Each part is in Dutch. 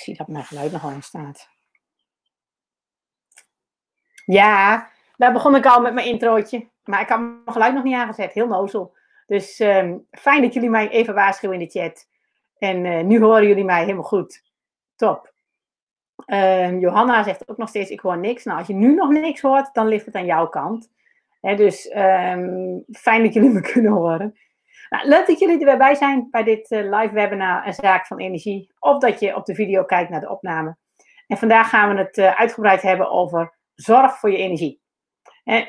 Ik zie dat mijn geluid nog aan staat. Ja, daar begon ik al met mijn introotje. Maar ik had mijn geluid nog niet aangezet. Heel nozel. Dus ehm, fijn dat jullie mij even waarschuwen in de chat. En uh, nu horen jullie mij helemaal goed. Top. Ehm, Johanna zegt ook nog steeds, ik hoor niks. Nou, als je nu nog niks hoort, dan ligt het aan jouw kant. dus ehm, fijn dat jullie me kunnen horen. Nou, leuk dat jullie er weer bij zijn bij dit uh, live webinar Een Zaak van Energie. Of dat je op de video kijkt naar de opname. En vandaag gaan we het uh, uitgebreid hebben over zorg voor je energie.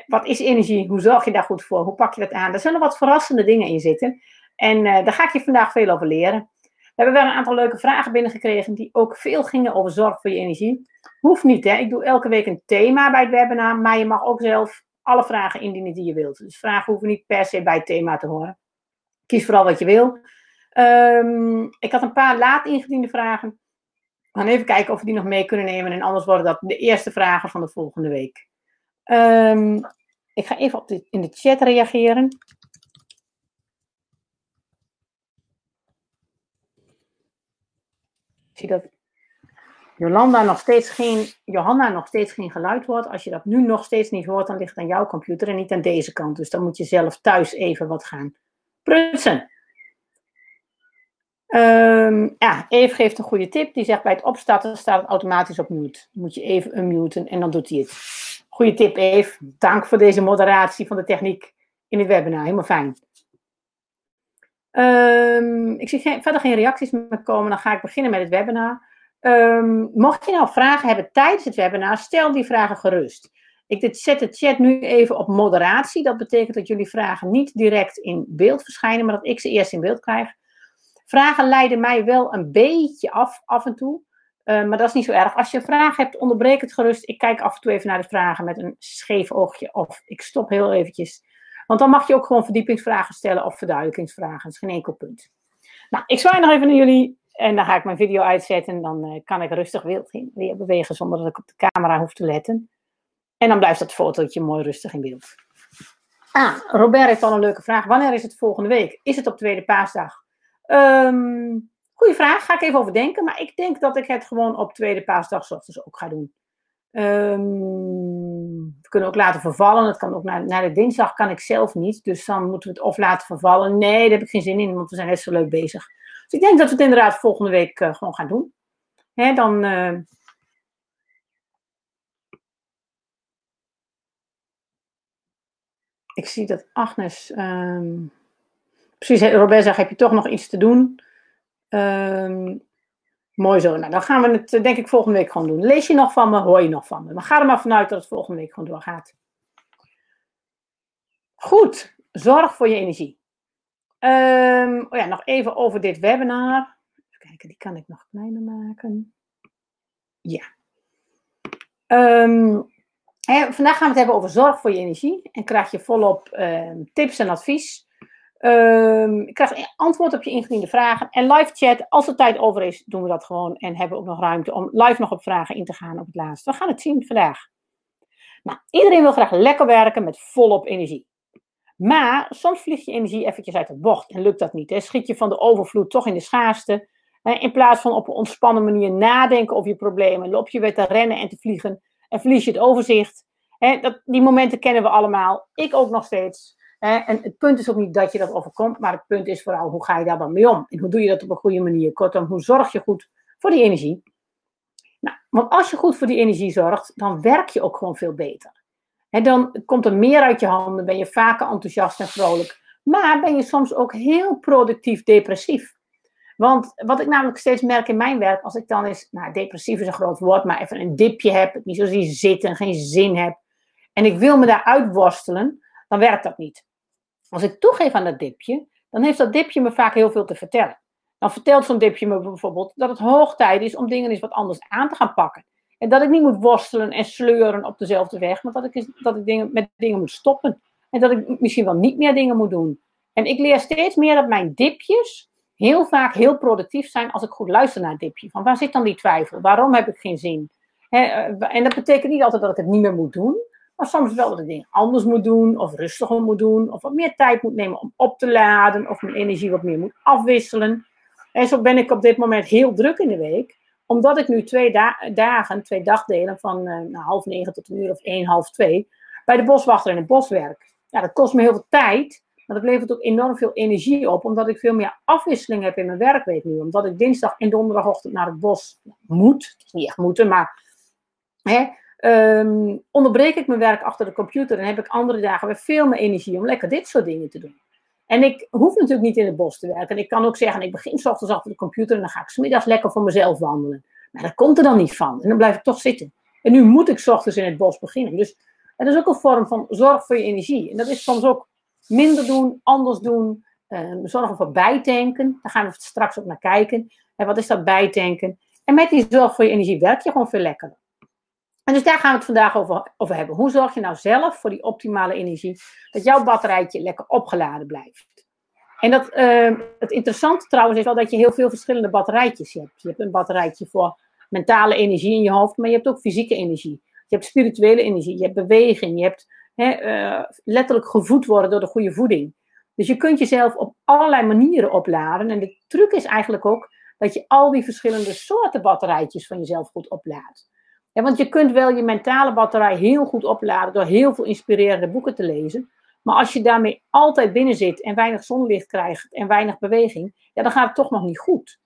wat is energie? Hoe zorg je daar goed voor? Hoe pak je dat aan? Er zullen wat verrassende dingen in zitten. En uh, daar ga ik je vandaag veel over leren. We hebben wel een aantal leuke vragen binnengekregen die ook veel gingen over zorg voor je energie. Hoeft niet, hè? Ik doe elke week een thema bij het webinar, maar je mag ook zelf alle vragen indienen die je wilt. Dus vragen hoeven niet per se bij het thema te horen. Kies vooral wat je wil. Um, ik had een paar laat ingediende vragen. We gaan even kijken of we die nog mee kunnen nemen. En anders worden dat de eerste vragen van de volgende week. Um, ik ga even op in de chat reageren. Ik zie dat Jolanda nog steeds geen, Johanna nog steeds geen geluid hoort. Als je dat nu nog steeds niet hoort, dan ligt het aan jouw computer en niet aan deze kant. Dus dan moet je zelf thuis even wat gaan prutsen. Um, ja, Eve geeft een goede tip. Die zegt bij het opstarten staat het automatisch op mute. Moet je even unmuten en dan doet hij het. Goede tip Eve. Dank voor deze moderatie van de techniek in het webinar. Helemaal fijn. Um, ik zie geen, verder geen reacties meer komen. Dan ga ik beginnen met het webinar. Um, mocht je nou vragen hebben tijdens het webinar, stel die vragen gerust. Ik zet de chat nu even op moderatie. Dat betekent dat jullie vragen niet direct in beeld verschijnen, maar dat ik ze eerst in beeld krijg. Vragen leiden mij wel een beetje af, af en toe. Uh, maar dat is niet zo erg. Als je een vraag hebt, onderbreek het gerust. Ik kijk af en toe even naar de vragen met een scheef oogje. Of ik stop heel eventjes. Want dan mag je ook gewoon verdiepingsvragen stellen of verduidelijkingsvragen. Dat is geen enkel punt. Nou, ik zwaai nog even naar jullie. En dan ga ik mijn video uitzetten. En dan uh, kan ik rustig weer bewegen zonder dat ik op de camera hoef te letten. En dan blijft dat fotootje mooi rustig in beeld. Ah, Robert heeft al een leuke vraag. Wanneer is het volgende week? Is het op tweede paasdag? Um, goeie vraag, ga ik even over denken. Maar ik denk dat ik het gewoon op tweede paasdag dus ook ga doen. Um, we kunnen ook laten vervallen. Het kan ook naar, naar de dinsdag kan ik zelf niet. Dus dan moeten we het of laten vervallen. Nee, daar heb ik geen zin in, want we zijn net zo leuk bezig. Dus ik denk dat we het inderdaad volgende week uh, gewoon gaan doen. Hè, dan... Uh, ik zie dat Agnes. Um, precies, Robert zegt: heb je toch nog iets te doen? Um, mooi zo. Nou, dan gaan we het denk ik volgende week gewoon doen. Lees je nog van me, hoor je nog van me. Maar ga er maar vanuit dat het volgende week gewoon doorgaat. Goed, zorg voor je energie. Um, oh ja, nog even over dit webinar. Even kijken, die kan ik nog kleiner maken. Ja. Um, vandaag gaan we het hebben over zorg voor je energie. En krijg je volop tips en advies. Um, ik krijg antwoord op je ingediende vragen. En live chat, als er tijd over is, doen we dat gewoon. En hebben we ook nog ruimte om live nog op vragen in te gaan op het laatst. We gaan het zien vandaag. Nou, iedereen wil graag lekker werken met volop energie. Maar soms vliegt je energie eventjes uit de bocht en lukt dat niet. Hè? Schiet je van de overvloed toch in de schaarste. Hè? In plaats van op een ontspannen manier nadenken over je problemen, loop je weer te rennen en te vliegen en verlies je het overzicht. Dat, die momenten kennen we allemaal. Ik ook nog steeds. En het punt is ook niet dat je dat overkomt, maar het punt is vooral hoe ga je daar dan mee om? En hoe doe je dat op een goede manier? Kortom, hoe zorg je goed voor die energie? Nou, want als je goed voor die energie zorgt, dan werk je ook gewoon veel beter. En dan komt er meer uit je handen, ben je vaker enthousiast en vrolijk. Maar ben je soms ook heel productief depressief. Want wat ik namelijk steeds merk in mijn werk, als ik dan eens, nou depressief is een groot woord, maar even een dipje heb, niet zo zie zitten, geen zin heb. En ik wil me daar uitworstelen, dan werkt dat niet. Als ik toegeef aan dat dipje, dan heeft dat dipje me vaak heel veel te vertellen. Dan vertelt zo'n dipje me bijvoorbeeld dat het hoog tijd is om dingen eens wat anders aan te gaan pakken. En dat ik niet moet worstelen en sleuren op dezelfde weg, maar dat ik, dat ik dingen, met dingen moet stoppen. En dat ik misschien wel niet meer dingen moet doen. En ik leer steeds meer dat mijn dipjes heel vaak heel productief zijn als ik goed luister naar het dipje. Van waar zit dan die twijfel? Waarom heb ik geen zin? Eh, en dat betekent niet altijd dat ik het niet meer moet doen. Maar soms wel dat ik dingen anders moet doen, of rustiger moet doen, of wat meer tijd moet nemen om op te laden, of mijn energie wat meer moet afwisselen. En zo ben ik op dit moment heel druk in de week, omdat ik nu twee dagen, twee dagdelen van uh, half negen tot een uur of één, half twee, bij de boswachter in het bos werk. Ja, dat kost me heel veel tijd, maar dat levert ook enorm veel energie op, omdat ik veel meer afwisseling heb in mijn werkweek nu. Omdat ik dinsdag en donderdagochtend naar het bos moet. Het is niet echt moeten, maar hè, um, onderbreek ik mijn werk achter de computer en heb ik andere dagen weer veel meer energie om lekker dit soort dingen te doen. En ik hoef natuurlijk niet in het bos te werken. Ik kan ook zeggen, ik begin s ochtends achter de computer en dan ga ik smiddags lekker voor mezelf wandelen. Maar dat komt er dan niet van. En dan blijf ik toch zitten. En nu moet ik s ochtends in het bos beginnen. Dus het is ook een vorm van zorg voor je energie. En dat is soms ook minder doen, anders doen. Um, zorgen voor bijtanken. Daar gaan we straks ook naar kijken. En wat is dat bijtanken? En met die zorg voor je energie werk je gewoon veel lekkerder. En dus daar gaan we het vandaag over, hebben. Hoe zorg je nou zelf voor die optimale energie, dat jouw batterijtje lekker opgeladen blijft? En dat, uh, het interessante trouwens is wel dat je heel veel verschillende batterijtjes hebt. Je hebt een batterijtje voor mentale energie in je hoofd, maar je hebt ook fysieke energie. Je hebt spirituele energie, je hebt beweging, je hebt uh, letterlijk gevoed worden door de goede voeding. Dus je kunt jezelf op allerlei manieren opladen. En de truc is eigenlijk ook dat je al die verschillende soorten batterijtjes van jezelf goed oplaadt. Ja, want je kunt wel je mentale batterij heel goed opladen door heel veel inspirerende boeken te lezen. Maar als je daarmee altijd binnen zit en weinig zonlicht krijgt en weinig beweging, ja, dan gaat het toch nog niet goed.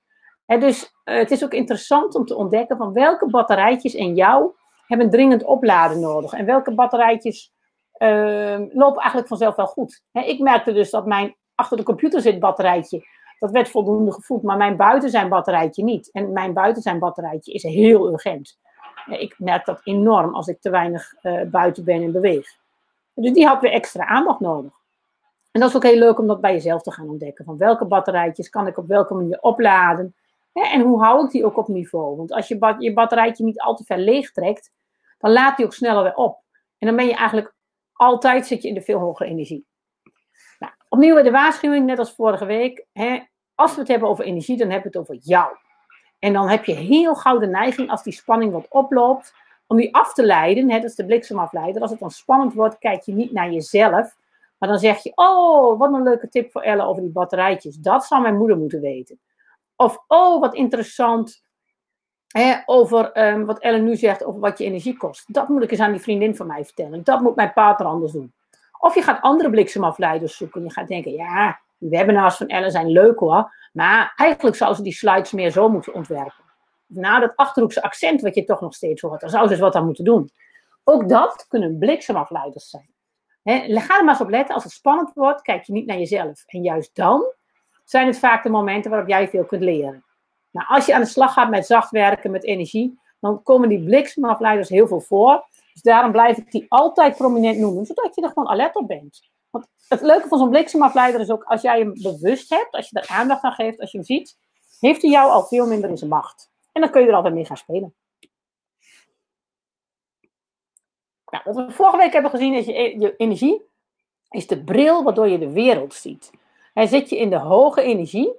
dus uh, het is ook interessant om te ontdekken van welke batterijtjes in jou hebben dringend opladen nodig. En welke batterijtjes lopen eigenlijk vanzelf wel goed. ik merkte dus dat mijn achter de computer zit batterijtje, dat werd voldoende gevoed, maar mijn buiten zijn batterijtje niet. En mijn buiten zijn batterijtje is heel urgent ik merk dat enorm als ik te weinig uh, buiten ben en beweeg. Dus die had weer extra aandacht nodig. En dat is ook heel leuk om dat bij jezelf te gaan ontdekken. Van welke batterijtjes kan ik op welke manier opladen? Hè, en hoe hou ik die ook op niveau? Want als je je batterijtje niet al te ver leeg trekt, dan laat die ook sneller weer op. En dan ben je eigenlijk altijd zit je in de veel hogere energie. Nou, opnieuw de waarschuwing, net als vorige week. Hè, als we het hebben over energie, dan hebben we het over jou. En dan heb je heel gauw de neiging, als die spanning wat oploopt, om die af te leiden. Hè, dat is de bliksemafleider. Als het dan spannend wordt, kijk je niet naar jezelf. Maar dan zeg je, oh, wat een leuke tip voor Elle over die batterijtjes. Dat zou mijn moeder moeten weten. Of, oh, wat interessant over ehm, wat Ellen nu zegt over wat je energie kost. Dat moet ik eens aan die vriendin van mij vertellen. Dat moet mijn partner anders doen. Of je gaat andere bliksemafleiders zoeken. Je gaat denken, ja, die webinars van Ellen zijn leuk hoor. Maar eigenlijk zou ze die slides meer zo moeten ontwerpen. Na dat achterhoekse accent wat je toch nog steeds hoort, dan zou ze eens wat aan moeten doen. Ook dat kunnen bliksemafleiders zijn. He, ga er maar eens op letten. Als het spannend wordt, kijk je niet naar jezelf. En juist dan zijn het vaak de momenten waarop jij veel kunt leren. Nou, als je aan de slag gaat met zacht werken, met energie, dan komen die bliksemafleiders heel veel voor. Dus daarom blijf ik die altijd prominent noemen, zodat je er gewoon alert op bent het leuke van zo'n bliksemafleider is ook als jij hem bewust hebt, als je er aandacht aan geeft, als je hem ziet, heeft hij jou al veel minder in zijn macht. En dan kun je er altijd mee gaan spelen. Nou, wat we vorige week hebben gezien is je, energie is de bril waardoor je de wereld ziet. En zit je in de hoge energie,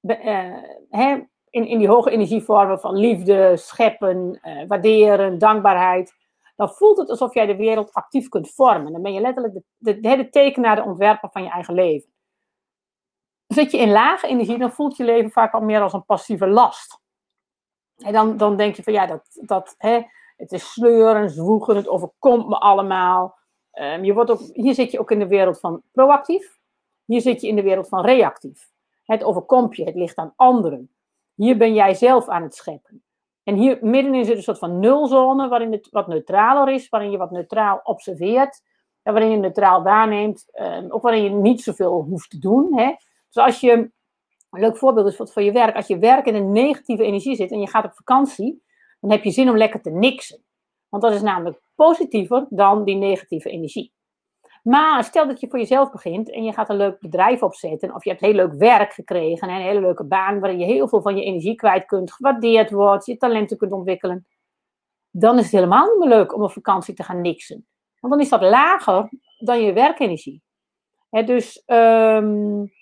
uh, in, in die hoge energievormen van liefde, scheppen, uh, waarderen, dankbaarheid, dan voelt het alsof jij de wereld actief kunt vormen. Dan ben je letterlijk de, de, tekenaar, de ontwerper van je eigen leven. Zit je in lage energie, dan voelt je leven vaak al meer als een passieve last. En dan, dan denk je van ja, dat, dat, hè, het is sleuren, zwoegen, het overkomt me allemaal. Um, je wordt ook, hier zit je ook in de wereld van proactief. Hier zit je in de wereld van reactief. Het overkomt je, het ligt aan anderen. Hier ben jij zelf aan het scheppen. En hier middenin zit een soort van nulzone, waarin het wat neutraler is, waarin je wat neutraal observeert, en waarin je neutraal waarneemt, eh, ook waarin je niet zoveel hoeft te doen. Hè. Dus als je, een leuk voorbeeld is voor je werk, als je werk in een negatieve energie zit en je gaat op vakantie, dan heb je zin om lekker te niksen. Want dat is namelijk positiever dan die negatieve energie. Maar stel dat je voor jezelf begint en je gaat een leuk bedrijf opzetten, of je hebt heel leuk werk gekregen en een hele leuke baan waarin je heel veel van je energie kwijt kunt, gewaardeerd wordt, je talenten kunt ontwikkelen, dan is het helemaal niet meer leuk om op vakantie te gaan niksen. Want dan is dat lager dan je werkenergie. dus um,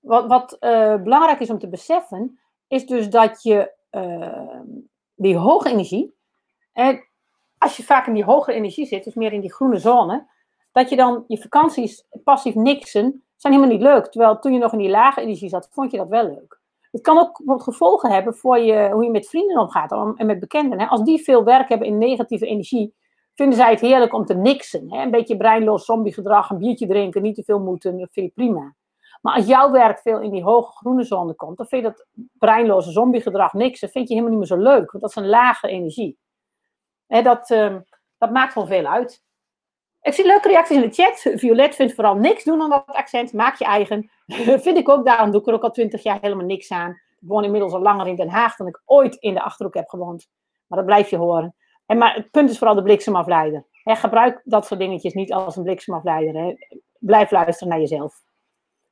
wat, wat uh, belangrijk is om te beseffen, is dus dat je uh, die hoge energie, als je vaak in die hogere energie zit, dus meer in die groene zone, dat je dan je vakanties passief niksen zijn helemaal niet leuk. Terwijl toen je nog in die lage energie zat, vond je dat wel leuk. Het kan ook wat gevolgen hebben voor je, hoe je met vrienden omgaat en met bekenden. Hè. Als die veel werk hebben in negatieve energie, vinden zij het heerlijk om te niksen. Hè. Een beetje breinloos zombiegedrag, een biertje drinken, niet te veel moeten, dat vind je prima. Maar als jouw werk veel in die hoge groene zone komt, dan vind je dat breinloze zombiegedrag niksen, vind je helemaal niet meer zo leuk. Want dat is een lage energie. Hè, dat, uh, dat maakt gewoon veel uit. Ik zie leuke reacties in de chat. Violet vindt vooral niks doen aan dat accent. Maak je eigen. Vind ik ook. Daarom doe ik er ook al twintig jaar helemaal niks aan. Ik woon inmiddels al langer in Den Haag dan ik ooit in de Achterhoek heb gewoond. Maar dat blijf je horen. En maar het punt is vooral de bliksemafleider. Gebruik dat soort dingetjes niet als een bliksemafleider. Blijf luisteren naar jezelf.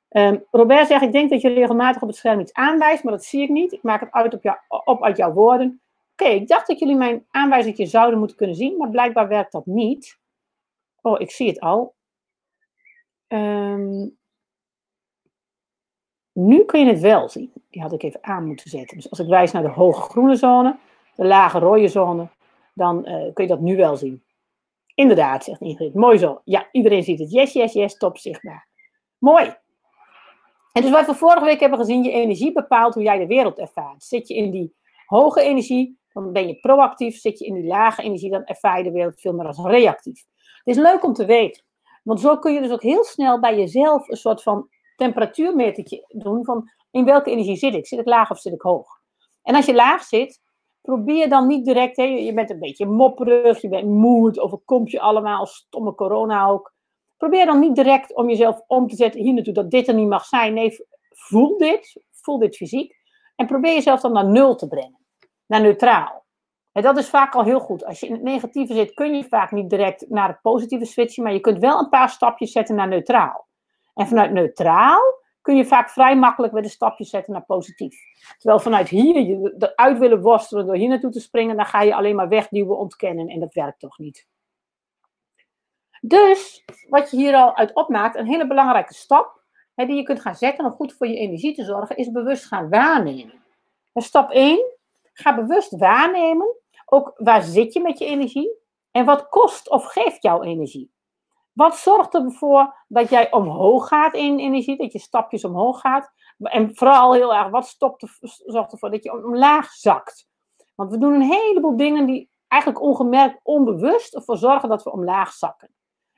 Um, Robert zegt, ik denk dat je regelmatig op het scherm iets aanwijst, maar dat zie ik niet. Ik maak het uit op, op uit jouw woorden. Oké, ik dacht dat jullie mijn aanwijzingje zouden moeten kunnen zien, maar blijkbaar werkt dat niet. Oh, ik zie het al. Um, nu kun je het wel zien. Die had ik even aan moeten zetten. Dus als ik wijs naar de hoge groene zone, de lage rode zone, dan uh, kun je dat nu wel zien. Inderdaad, zegt Ingrid. Mooi zo. Ja, iedereen ziet het. Yes, yes, yes, top zichtbaar. Mooi. En dus wat we vorige week hebben gezien, je energie bepaalt hoe jij de wereld ervaart. Zit je in die hoge energie, dan ben je proactief. Zit je in die lage energie, dan ervaar je de wereld veel meer als reactief. Het is leuk om te weten. Want zo kun je dus ook heel snel bij jezelf een soort van temperatuurmetertje doen van in welke energie zit ik? Zit ik laag of zit ik hoog? En als je laag zit, probeer dan niet direct, hè, je bent een beetje mopperig, je bent moe, het overkomt je allemaal, stomme corona ook. Probeer dan niet direct om jezelf om te zetten hier naartoe dat dit er niet mag zijn. Nee, voel dit, voel dit fysiek. En probeer jezelf dan naar nul te brengen, naar neutraal. En dat is vaak al heel goed. Als je in het negatieve zit, kun je vaak niet direct naar het positieve switchen, maar je kunt wel een paar stapjes zetten naar neutraal. En vanuit neutraal kun je vaak vrij makkelijk weer de stapjes zetten naar positief. Terwijl vanuit hier je eruit willen worstelen door hier naartoe te springen, dan ga je alleen maar wegduwen, ontkennen en dat werkt toch niet. Dus wat je hier al uit opmaakt, een hele belangrijke stap hè, die je kunt gaan zetten om goed voor je energie te zorgen, is bewust gaan waarnemen. En stap 1, ga bewust waarnemen, ook waar zit je met je energie en wat kost of geeft jouw energie. Wat zorgt ervoor dat jij omhoog gaat in energie, dat je stapjes omhoog gaat? En vooral heel erg, wat stopt er, zorgt ervoor dat je omlaag zakt? Want we doen een heleboel dingen die eigenlijk ongemerkt, onbewust ervoor zorgen dat we omlaag zakken.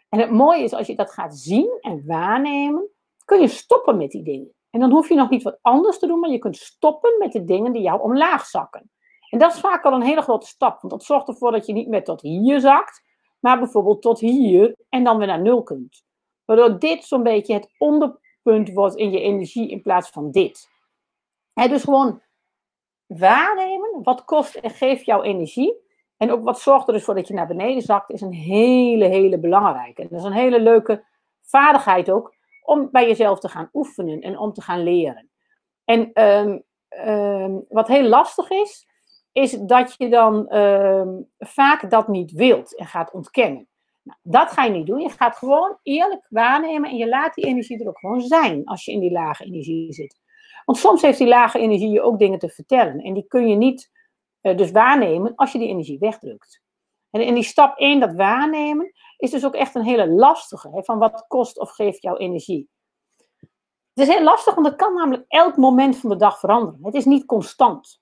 En het mooie is, als je dat gaat zien en waarnemen, kun je stoppen met die dingen. En dan hoef je nog niet wat anders te doen, maar je kunt stoppen met de dingen die jou omlaag zakken. En dat is vaak al een hele grote stap, want dat zorgt ervoor dat je niet meer tot hier zakt, maar bijvoorbeeld tot hier en dan weer naar nul kunt. Waardoor dit zo'n beetje het onderpunt wordt in je energie in plaats van dit. Dus gewoon waarnemen, wat kost en geeft jouw energie. En ook wat zorgt er dus voor dat je naar beneden zakt, is een hele, hele belangrijke. En dat is een hele leuke vaardigheid ook, om bij jezelf te gaan oefenen en om te gaan leren. En um, um, wat heel lastig is, is dat je dan uh, vaak dat niet wilt en gaat ontkennen. Nou, dat ga je niet doen. Je gaat gewoon eerlijk waarnemen en je laat die energie er ook gewoon zijn als je in die lage energie zit. Want soms heeft die lage energie je ook dingen te vertellen. En die kun je niet uh, dus waarnemen als je die energie wegdrukt. En in die stap 1, dat waarnemen, is dus ook echt een hele lastige. Hè, van wat kost of geeft jouw energie. Het is heel lastig, want het kan namelijk elk moment van de dag veranderen. Het is niet constant.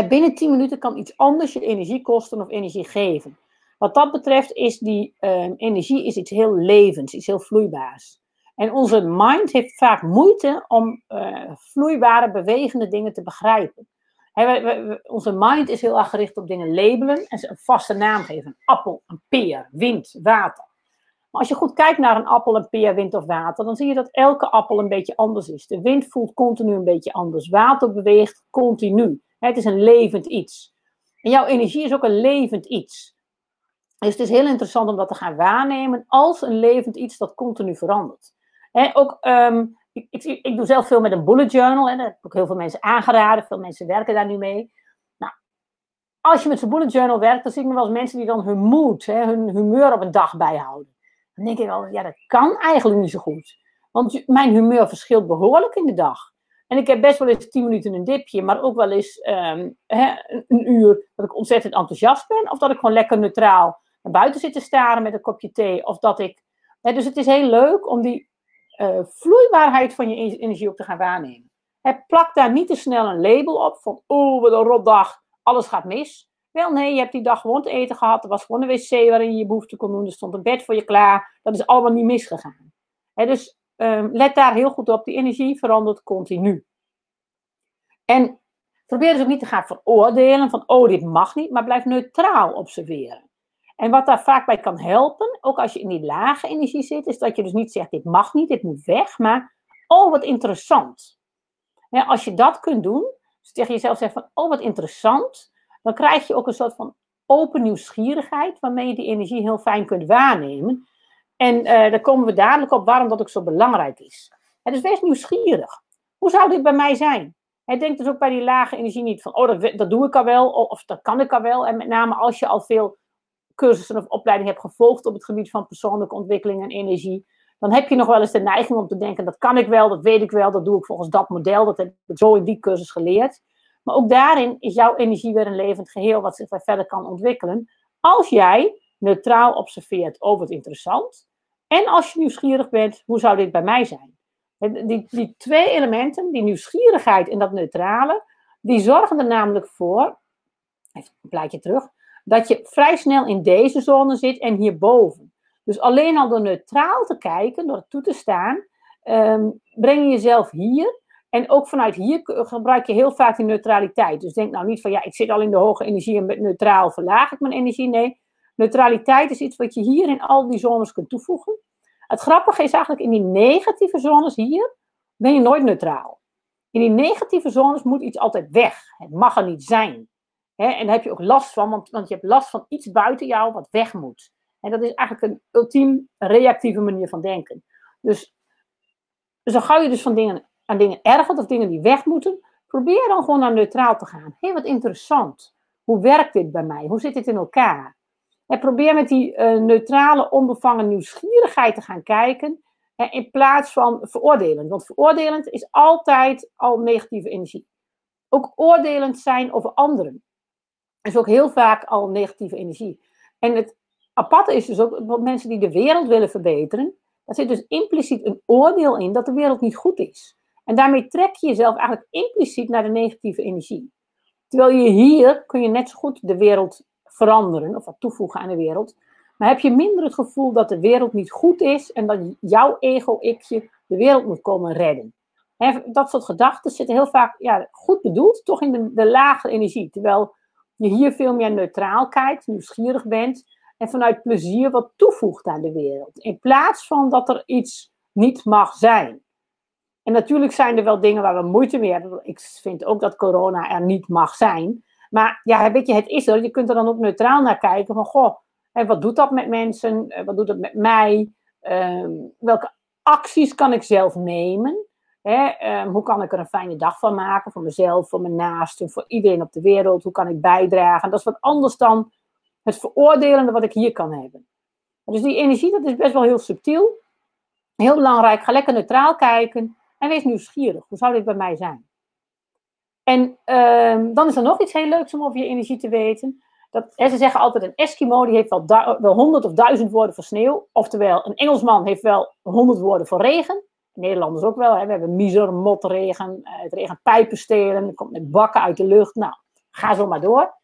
Binnen 10 minuten kan iets anders je energie kosten of energie geven. Wat dat betreft is die uh, energie is iets heel levends, iets heel vloeibaars. En onze mind heeft vaak moeite om uh, vloeibare, bewegende dingen te begrijpen. onze mind is heel erg gericht op dingen labelen en ze een vaste naam geven. Appel, een peer, wind, water. Maar als je goed kijkt naar een appel, een peer, wind of water, dan zie je dat elke appel een beetje anders is. De wind voelt continu een beetje anders. Water beweegt continu. Het is een levend iets. En jouw energie is ook een levend iets. Dus het is heel interessant om dat te gaan waarnemen als een levend iets dat continu verandert. ook, um, ik, ik, ik, doe zelf veel met een bullet journal. Hè, dat heb ik heel veel mensen aangeraden. Veel mensen werken daar nu mee. Nou, als je met zo'n bullet journal werkt, dan zie ik nog wel eens mensen die dan hun mood, hè, hun humeur op een dag bijhouden. Dan denk ik al, ja, dat kan eigenlijk niet zo goed. Want mijn humeur verschilt behoorlijk in de dag. En ik heb best wel eens tien minuten een dipje, maar ook wel eens hè, een uur dat ik ontzettend enthousiast ben. Of dat ik gewoon lekker neutraal naar buiten zit te staren met een kopje thee. Of dat ik. Dus het is heel leuk om die uh, vloeibaarheid van je energie ook te gaan waarnemen. plak daar niet te snel een label op van, oh, wat een rotdag, alles gaat mis. Wel, nee, je hebt die dag gewoon te eten gehad. Er was gewoon een wc waarin je je behoefte kon doen. Er stond een bed voor je klaar. Dat is allemaal niet misgegaan. dus um, let daar heel goed op. Die energie verandert continu. En probeer dus ook niet te gaan veroordelen van, oh, dit mag niet. Maar blijf neutraal observeren. En wat daar vaak bij kan helpen, ook als je in die lage energie zit, is dat je dus niet zegt, dit mag niet, dit moet weg. Maar, oh, wat interessant. Als je dat kunt doen, dus tegen jezelf zegt van, oh, wat interessant dan krijg je ook een soort van open nieuwsgierigheid, waarmee je die energie heel fijn kunt waarnemen. En uh, daar komen we dadelijk op waarom dat ook zo belangrijk is. dus wees nieuwsgierig. Hoe zou dit bij mij zijn? Hij denkt dus ook bij die lage energie niet van, oh, dat, doe ik al wel, of dat kan ik al wel. En met name als je al veel cursussen of opleidingen hebt gevolgd op het gebied van persoonlijke ontwikkeling en energie, dan heb je nog wel eens de neiging om te denken, dat kan ik wel, dat weet ik wel, dat doe ik volgens dat model, dat heb ik zo in die cursus geleerd. Maar ook daarin is jouw energie weer een levend geheel wat zich verder kan ontwikkelen. Als jij neutraal observeert over het interessant. En als je nieuwsgierig bent, hoe zou dit bij mij zijn? Die, die twee elementen, die nieuwsgierigheid en dat neutrale, die zorgen er namelijk voor, even een plaatje terug, dat je vrij snel in deze zone zit en hierboven. Dus alleen al door neutraal te kijken, door het toe te staan, um, breng je jezelf hier en ook vanuit hier gebruik je heel vaak die neutraliteit. Dus denk nou niet van ja, ik zit al in de hoge energie en met neutraal verlaag ik mijn energie. Nee, neutraliteit is iets wat je hier in al die zones kunt toevoegen. Het grappige is eigenlijk in die negatieve zones hier ben je nooit neutraal. In die negatieve zones moet iets altijd weg. Het mag er niet zijn. en daar heb je ook last van, want, want je hebt last van iets buiten jou wat weg moet. En dat is eigenlijk een ultiem reactieve manier van denken. Dus, dus dan ga je dus van dingen aan dingen ergert of dingen die weg moeten, probeer dan gewoon naar neutraal te gaan. Hé, wat interessant. Hoe werkt dit bij mij? Hoe zit dit in elkaar? En probeer met die uh, neutrale, onbevangen nieuwsgierigheid te gaan kijken. in plaats van veroordelend. Want veroordelend is altijd al negatieve energie. Ook oordelend zijn over anderen is ook heel vaak al negatieve energie. En het aparte is dus ook dat mensen die de wereld willen verbeteren, daar zit dus impliciet een oordeel in dat de wereld niet goed is. En daarmee trek je jezelf eigenlijk impliciet naar de negatieve energie. Terwijl je hier kun je net zo goed de wereld veranderen of wat toevoegen aan de wereld. Maar heb je minder het gevoel dat de wereld niet goed is en dat jouw ego-ikje de wereld moet komen redden. dat soort gedachten zitten heel vaak ja, goed bedoeld, toch in de, de lage energie. Terwijl je hier veel meer neutraal kijkt, nieuwsgierig bent en vanuit plezier wat toevoegt aan de wereld. In plaats van dat er iets niet mag zijn. En natuurlijk zijn er wel dingen waar we moeite mee hebben. Ik vind ook dat corona er niet mag zijn. Maar ja, weet je, het is er. Je kunt er dan ook neutraal naar kijken. Van, goh, wat doet dat met mensen? Eh, wat doet dat met mij? Ehm, welke acties kan ik zelf nemen? Ehm, hoe kan ik er een fijne dag van maken? Voor mezelf, voor mijn naasten, voor iedereen op de wereld. Hoe kan ik bijdragen? Dat is wat anders dan het veroordelende wat ik hier kan hebben. Dus die energie, dat is best wel heel subtiel. Heel belangrijk. Ga lekker neutraal kijken. En wees nieuwsgierig. Hoe zou dit bij mij zijn? En ehm, dan is er nog iets heel leuks om over je energie te weten. Dat, ze zeggen altijd, een Eskimo die heeft wel, wel 100 of duizend woorden voor sneeuw. Oftewel, een Engelsman heeft wel 100 woorden voor regen. Nederlanders ook wel. Hè. We hebben miser, motregen, uh, het regent pijpenstelen, het komt met bakken uit de lucht. Nou, ga zo maar door.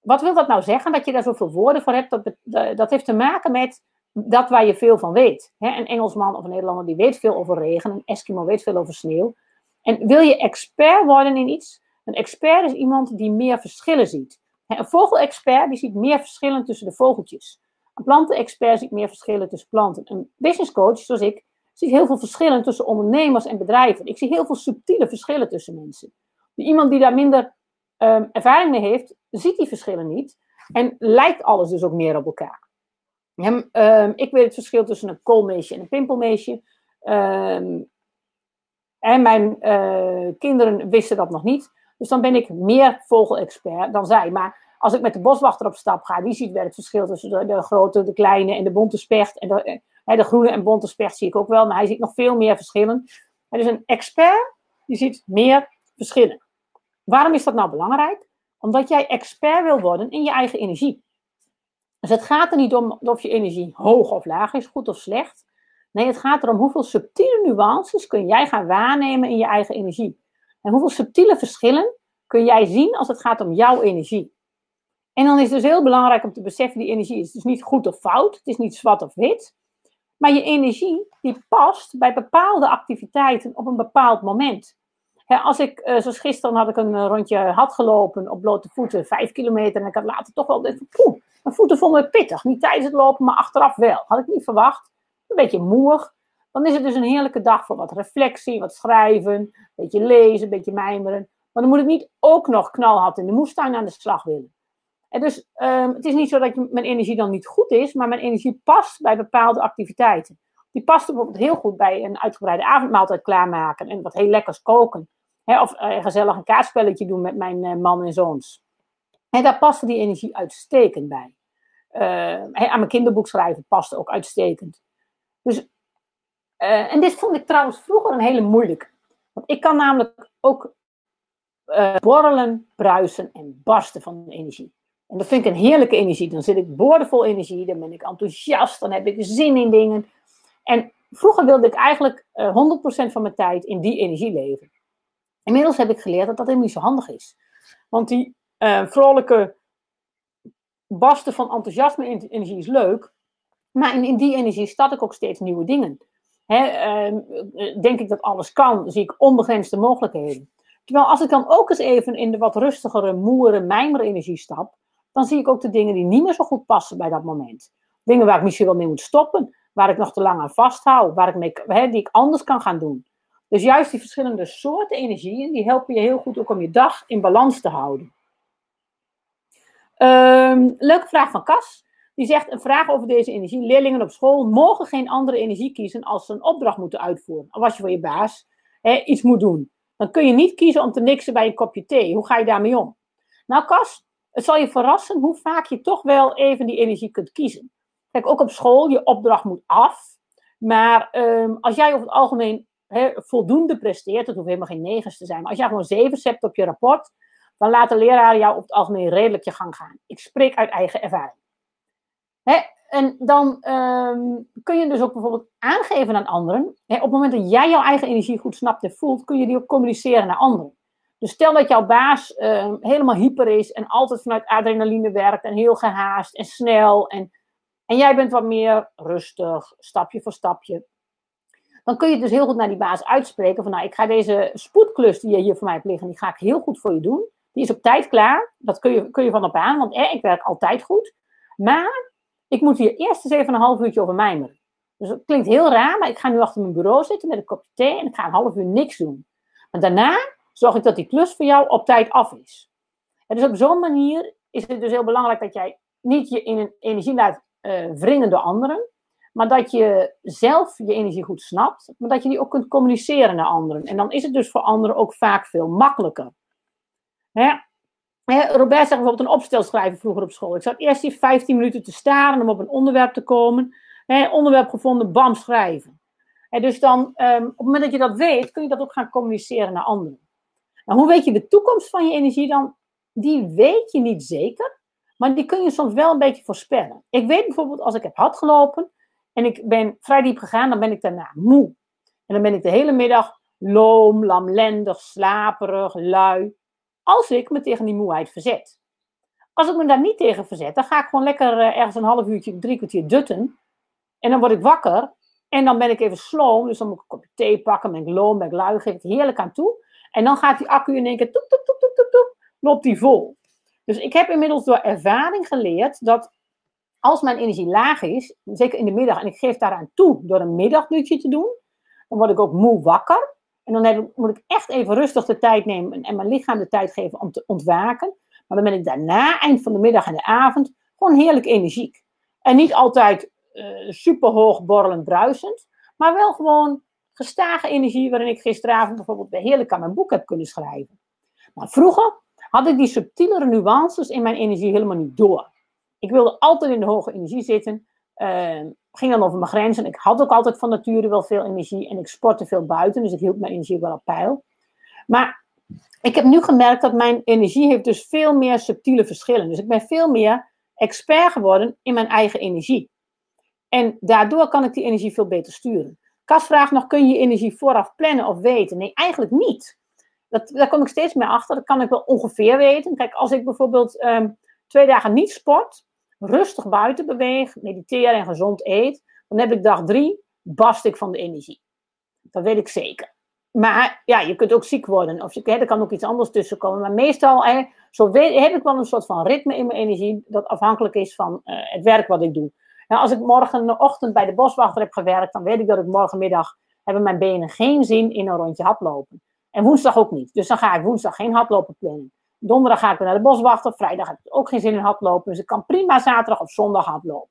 Wat wil dat nou zeggen, dat je daar zoveel woorden voor hebt? Dat, dat heeft te maken met dat waar je veel van weet. Een Engelsman of een Nederlander die weet veel over regen, een Eskimo weet veel over sneeuw. En wil je expert worden in iets? Een expert is iemand die meer verschillen ziet. Een vogelexpert die ziet meer verschillen tussen de vogeltjes. Een plantenexpert ziet meer verschillen tussen planten. Een businesscoach, zoals ik, ziet heel veel verschillen tussen ondernemers en bedrijven. Ik zie heel veel subtiele verschillen tussen mensen. Iemand die daar minder um, ervaring mee heeft, ziet die verschillen niet. En lijkt alles dus ook meer op elkaar. Ehm, ik weet het verschil tussen een koolmeesje en een pimpelmeesje. Ehm, en mijn uh, kinderen wisten dat nog niet. Dus dan ben ik meer vogelexpert dan zij. Maar als ik met de boswachter op stap ga, die ziet wel het verschil tussen de, grote, de kleine en de bonte specht. En de, uh, de groene en bonte specht zie ik ook wel, maar hij ziet nog veel meer verschillen. En dus een expert, die ziet meer verschillen. Waarom is dat nou belangrijk? Omdat jij expert wil worden in je eigen energie. Dus het gaat er niet om of je energie hoog of laag is, goed of slecht. Nee, het gaat erom hoeveel subtiele nuances kun jij gaan waarnemen in je eigen energie. En hoeveel subtiele verschillen kun jij zien als het gaat om jouw energie? En dan is het dus heel belangrijk om te beseffen, die energie is dus niet goed of fout, het is niet zwart of wit. Maar je energie, die past bij bepaalde activiteiten op een bepaald moment. als ik, uh, zoals gisteren had ik een eh, rondje had gelopen op blote voeten, vijf kilometer. En ik had later toch wel poeh, mijn voeten vonden me pittig. Niet tijdens het lopen, maar achteraf wel. Had ik niet verwacht. Een beetje moeig. Dan is het dus een heerlijke dag voor wat reflectie, wat schrijven, een beetje lezen, een beetje mijmeren. Maar dan moet ik niet ook nog knalhard in de moestuin aan de slag willen. En dus um, het is niet zo dat mijn energie dan niet goed is, maar mijn energie past bij bepaalde activiteiten. Die past bijvoorbeeld heel goed bij een uitgebreide avondmaaltijd klaarmaken en wat heel lekkers koken. of uh, gezellig een kaartspelletje doen met mijn uh, man en zoons. En daar past die energie uitstekend bij. Uh, aan mijn kinderboek schrijven past ook uitstekend. Dus, en dit vond ik trouwens vroeger een hele moeilijke. Want ik kan namelijk ook borrelen, bruisen en barsten van energie. En dat vind ik een heerlijke energie. Dan zit ik boordevol energie, dan ben ik enthousiast, dan heb ik zin in dingen. En vroeger wilde ik eigenlijk uh, eh, 100% van mijn tijd in die energie leven. Inmiddels heb ik geleerd dat dat helemaal niet zo handig is. Want die vrolijke barsten van enthousiasme in energie is leuk. Maar in, die energie start ik ook steeds nieuwe dingen. Hè, uh, denk ik dat alles kan, zie ik onbegrensde mogelijkheden. Terwijl als ik dan ook eens even in de wat rustigere, moere, mijmerenergie stap, dan zie ik ook de dingen die niet meer zo goed passen bij dat moment. Dingen waar ik misschien wel mee moet stoppen, waar ik nog te lang aan vasthoud, waar ik die ik anders kan gaan doen. Dus juist die verschillende soorten energieën, die helpen je heel goed ook om je dag in balans te houden. Um, leuke vraag van Cas. Die zegt een vraag over deze energie. Leerlingen op school mogen geen andere energie kiezen als ze een opdracht moeten uitvoeren. Of als je voor je baas hè, iets moet doen. Dan kun je niet kiezen om te niksen bij een kopje thee. Hoe ga je daarmee om? Nou, Cas, het zal je verrassen hoe vaak je toch wel even die energie kunt kiezen. Kijk, ook op school, je opdracht moet af. Maar um, als jij over het algemeen voldoende presteert, het hoeft helemaal geen negens te zijn, maar als jij gewoon zeven hebt op je rapport, dan laat de leraar jou op het algemeen redelijk je gang gaan. Ik spreek uit eigen ervaring. He, en dan um, kun je dus ook bijvoorbeeld aangeven aan anderen. He, op het moment dat jij jouw eigen energie goed snapt en voelt, kun je die ook communiceren naar anderen. Dus stel dat jouw baas uh, helemaal hyper is en altijd vanuit adrenaline werkt en heel gehaast en snel. En, en jij bent wat meer rustig, stapje voor stapje. Dan kun je dus heel goed naar die baas uitspreken van nou, ik ga deze spoedklus die je hier voor mij hebt liggen, die ga ik heel goed voor je doen. Die is op tijd klaar. Dat kun je, kun je van op aan, want eh, ik werk altijd goed. Maar ik moet hier eerst eens even een half uurtje over mijmeren. Dus het klinkt heel raar, maar ik ga nu achter mijn bureau zitten met een kopje thee en ik ga een half uur niks doen. Maar daarna zorg ik dat die klus voor jou op tijd af is. En dus op zo'n manier is het dus heel belangrijk dat jij niet je in een energie laat uh, wringen door anderen, maar dat je zelf je energie goed snapt, maar dat je die ook kunt communiceren naar anderen. En dan is het dus voor anderen ook vaak veel makkelijker. Hè? Robert zegt bijvoorbeeld een opstel schrijven vroeger op school. Ik zat eerst die 15 minuten te staren om op een onderwerp te komen. Onderwerp gevonden, bam, schrijven. En dus dan, um, op het moment dat je dat weet, kun je dat ook gaan communiceren naar anderen. Nou, hoe weet je de toekomst van je energie dan? Die weet je niet zeker, maar die kun je soms wel een beetje voorspellen. Ik weet bijvoorbeeld als ik heb hard gelopen en ik ben vrij diep gegaan, dan ben ik daarna moe. En dan ben ik de hele middag loom, lamlendig, slaperig, lui. Als ik me tegen die moeheid verzet. Als ik me daar niet tegen verzet, dan ga ik gewoon lekker eh, ergens een half uurtje, drie kwartier dutten. En dan word ik wakker. En dan ben ik even sloom. Dus dan moet ik een kopje thee pakken, ben ik loom, ben ik lui, geef ik heerlijk aan toe. En dan gaat die accu in één keer toep, toep, toep, toep, toep, toep, loopt die vol. Dus ik heb inmiddels door ervaring geleerd dat als mijn energie laag is, zeker in de middag, en ik geef daaraan toe door een middagdutje te doen, dan word ik ook moe wakker. En dan moet ik echt even rustig de tijd nemen en mijn lichaam de tijd geven om te ontwaken. Maar dan ben ik daarna, eind van de middag en de avond, gewoon heerlijk energiek. En niet altijd uh, super hoog borrelend bruisend, maar wel gewoon gestage energie waarin ik gisteravond bijvoorbeeld bij heerlijk aan mijn boek heb kunnen schrijven. Maar vroeger had ik die subtielere nuances in mijn energie helemaal niet door. Ik wilde altijd in de hoge energie zitten, uh, ging dan over mijn grenzen. Ik had ook altijd van nature wel veel energie en ik sportte veel buiten, dus ik hield mijn energie wel op peil. Maar ik heb nu gemerkt dat mijn energie heeft dus veel meer subtiele verschillen. Dus ik ben veel meer expert geworden in mijn eigen energie. En daardoor kan ik die energie veel beter sturen. Kas vraagt nog, kun je energie vooraf plannen of weten? Nee, eigenlijk niet. Dat, daar kom ik steeds meer achter. Dat kan ik wel ongeveer weten. Kijk, als ik bijvoorbeeld ehm, twee dagen niet sport, rustig buiten beweeg, mediteer en gezond eet, dan heb ik dag drie, bast ik van de energie. Dat weet ik zeker. Maar ja, je kunt ook ziek worden. Of er kan ook iets anders tussen komen. Maar meestal hè, zo weet, heb ik wel een soort van ritme in mijn energie. Dat afhankelijk is van uh, het werk wat ik doe. Nou, als ik morgenochtend bij de boswachter heb gewerkt. Dan weet ik dat ik morgenmiddag hebben mijn benen geen zin in een rondje haplopen. En woensdag ook niet. Dus dan ga ik woensdag geen haplopen plannen. Donderdag ga ik weer naar de boswachter. Vrijdag heb ik ook geen zin in haplopen. Dus ik kan prima zaterdag of zondag haplopen.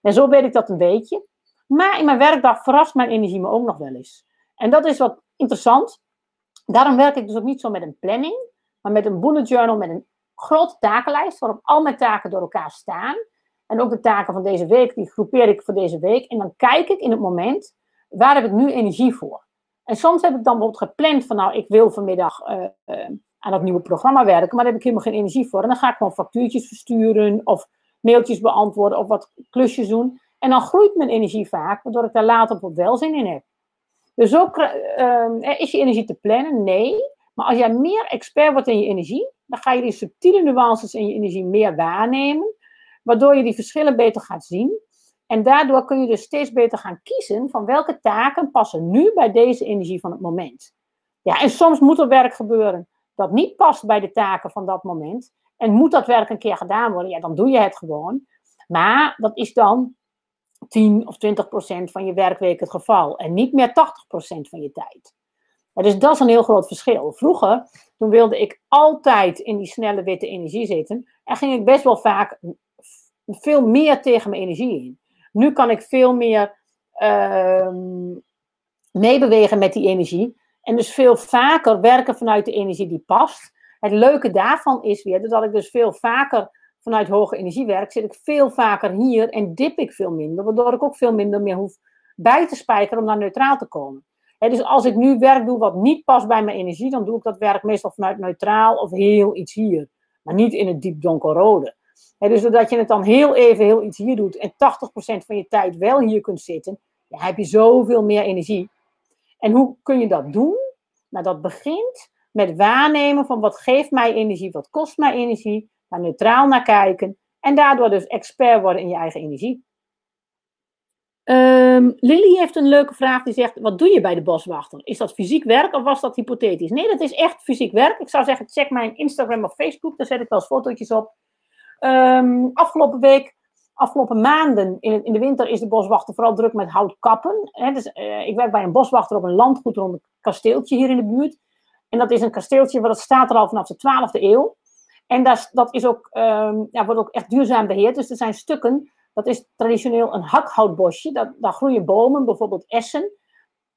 En zo weet ik dat een beetje. Maar in mijn werkdag verrast mijn energie me ook nog wel eens. En dat is wat interessant. Daarom werk ik dus ook niet zo met een planning, maar met een bullet journal met een grote takenlijst waarop al mijn taken door elkaar staan. En ook de taken van deze week, die groepeer ik voor deze week. En dan kijk ik in het moment, waar heb ik nu energie voor? En soms heb ik dan bijvoorbeeld gepland van, nou, ik wil vanmiddag uh, uh, aan dat nieuwe programma werken, maar daar heb ik helemaal geen energie voor. En dan ga ik gewoon factuurtjes versturen of mailtjes beantwoorden of wat klusjes doen. En dan groeit mijn energie vaak, waardoor ik daar later op wel zin in heb. Dus ook, uh, is je energie te plannen? Nee. Maar als jij meer expert wordt in je energie, dan ga je die subtiele nuances in je energie meer waarnemen, waardoor je die verschillen beter gaat zien. En daardoor kun je dus steeds beter gaan kiezen van welke taken passen nu bij deze energie van het moment. Ja, en soms moet er werk gebeuren dat niet past bij de taken van dat moment. En moet dat werk een keer gedaan worden, ja, dan doe je het gewoon. Maar dat is dan 10 of 20 procent van je werkweek het geval. En niet meer 80 procent van je tijd. dus dat is een heel groot verschil. Vroeger, toen wilde ik altijd in die snelle witte energie zitten. En ging ik best wel vaak veel meer tegen mijn energie in. Nu kan ik veel meer uh, meebewegen met die energie. En dus veel vaker werken vanuit de energie die past. Het leuke daarvan is weer dat ik dus veel vaker vanuit hoge energie werk, zit ik veel vaker hier en dip ik veel minder, waardoor ik ook veel minder meer hoef bij te spijkeren om naar neutraal te komen. dus als ik nu werk doe wat niet past bij mijn energie, dan doe ik dat werk meestal vanuit neutraal of heel iets hier, maar niet in het diep donkerrode. He, dus doordat je het dan heel even heel iets hier doet en 80% van je tijd wel hier kunt zitten, heb je zoveel meer energie. En hoe kun je dat doen? Nou, dat begint met waarnemen van wat geeft mij energie, wat kost mij energie, daar neutraal naar kijken en daardoor dus expert worden in je eigen energie. Um, Lily heeft een leuke vraag die zegt: Wat doe je bij de boswachter? Is dat fysiek werk of was dat hypothetisch? Nee, dat is echt fysiek werk. Ik zou zeggen: check mijn Instagram of Facebook, daar zet ik wel eens fotootjes op. Um, afgelopen week, afgelopen maanden in, in, de winter is de boswachter vooral druk met houtkappen. He, dus, uh, ik werk bij een boswachter op een landgoed rond een kasteeltje hier in de buurt. En dat is een kasteeltje, wat staat er al vanaf de 12e eeuw. En dat, dat is ook, um, ja, wordt ook echt duurzaam beheerd. Dus er zijn stukken, dat is traditioneel een hakhoutbosje. Dat, daar groeien bomen, bijvoorbeeld essen.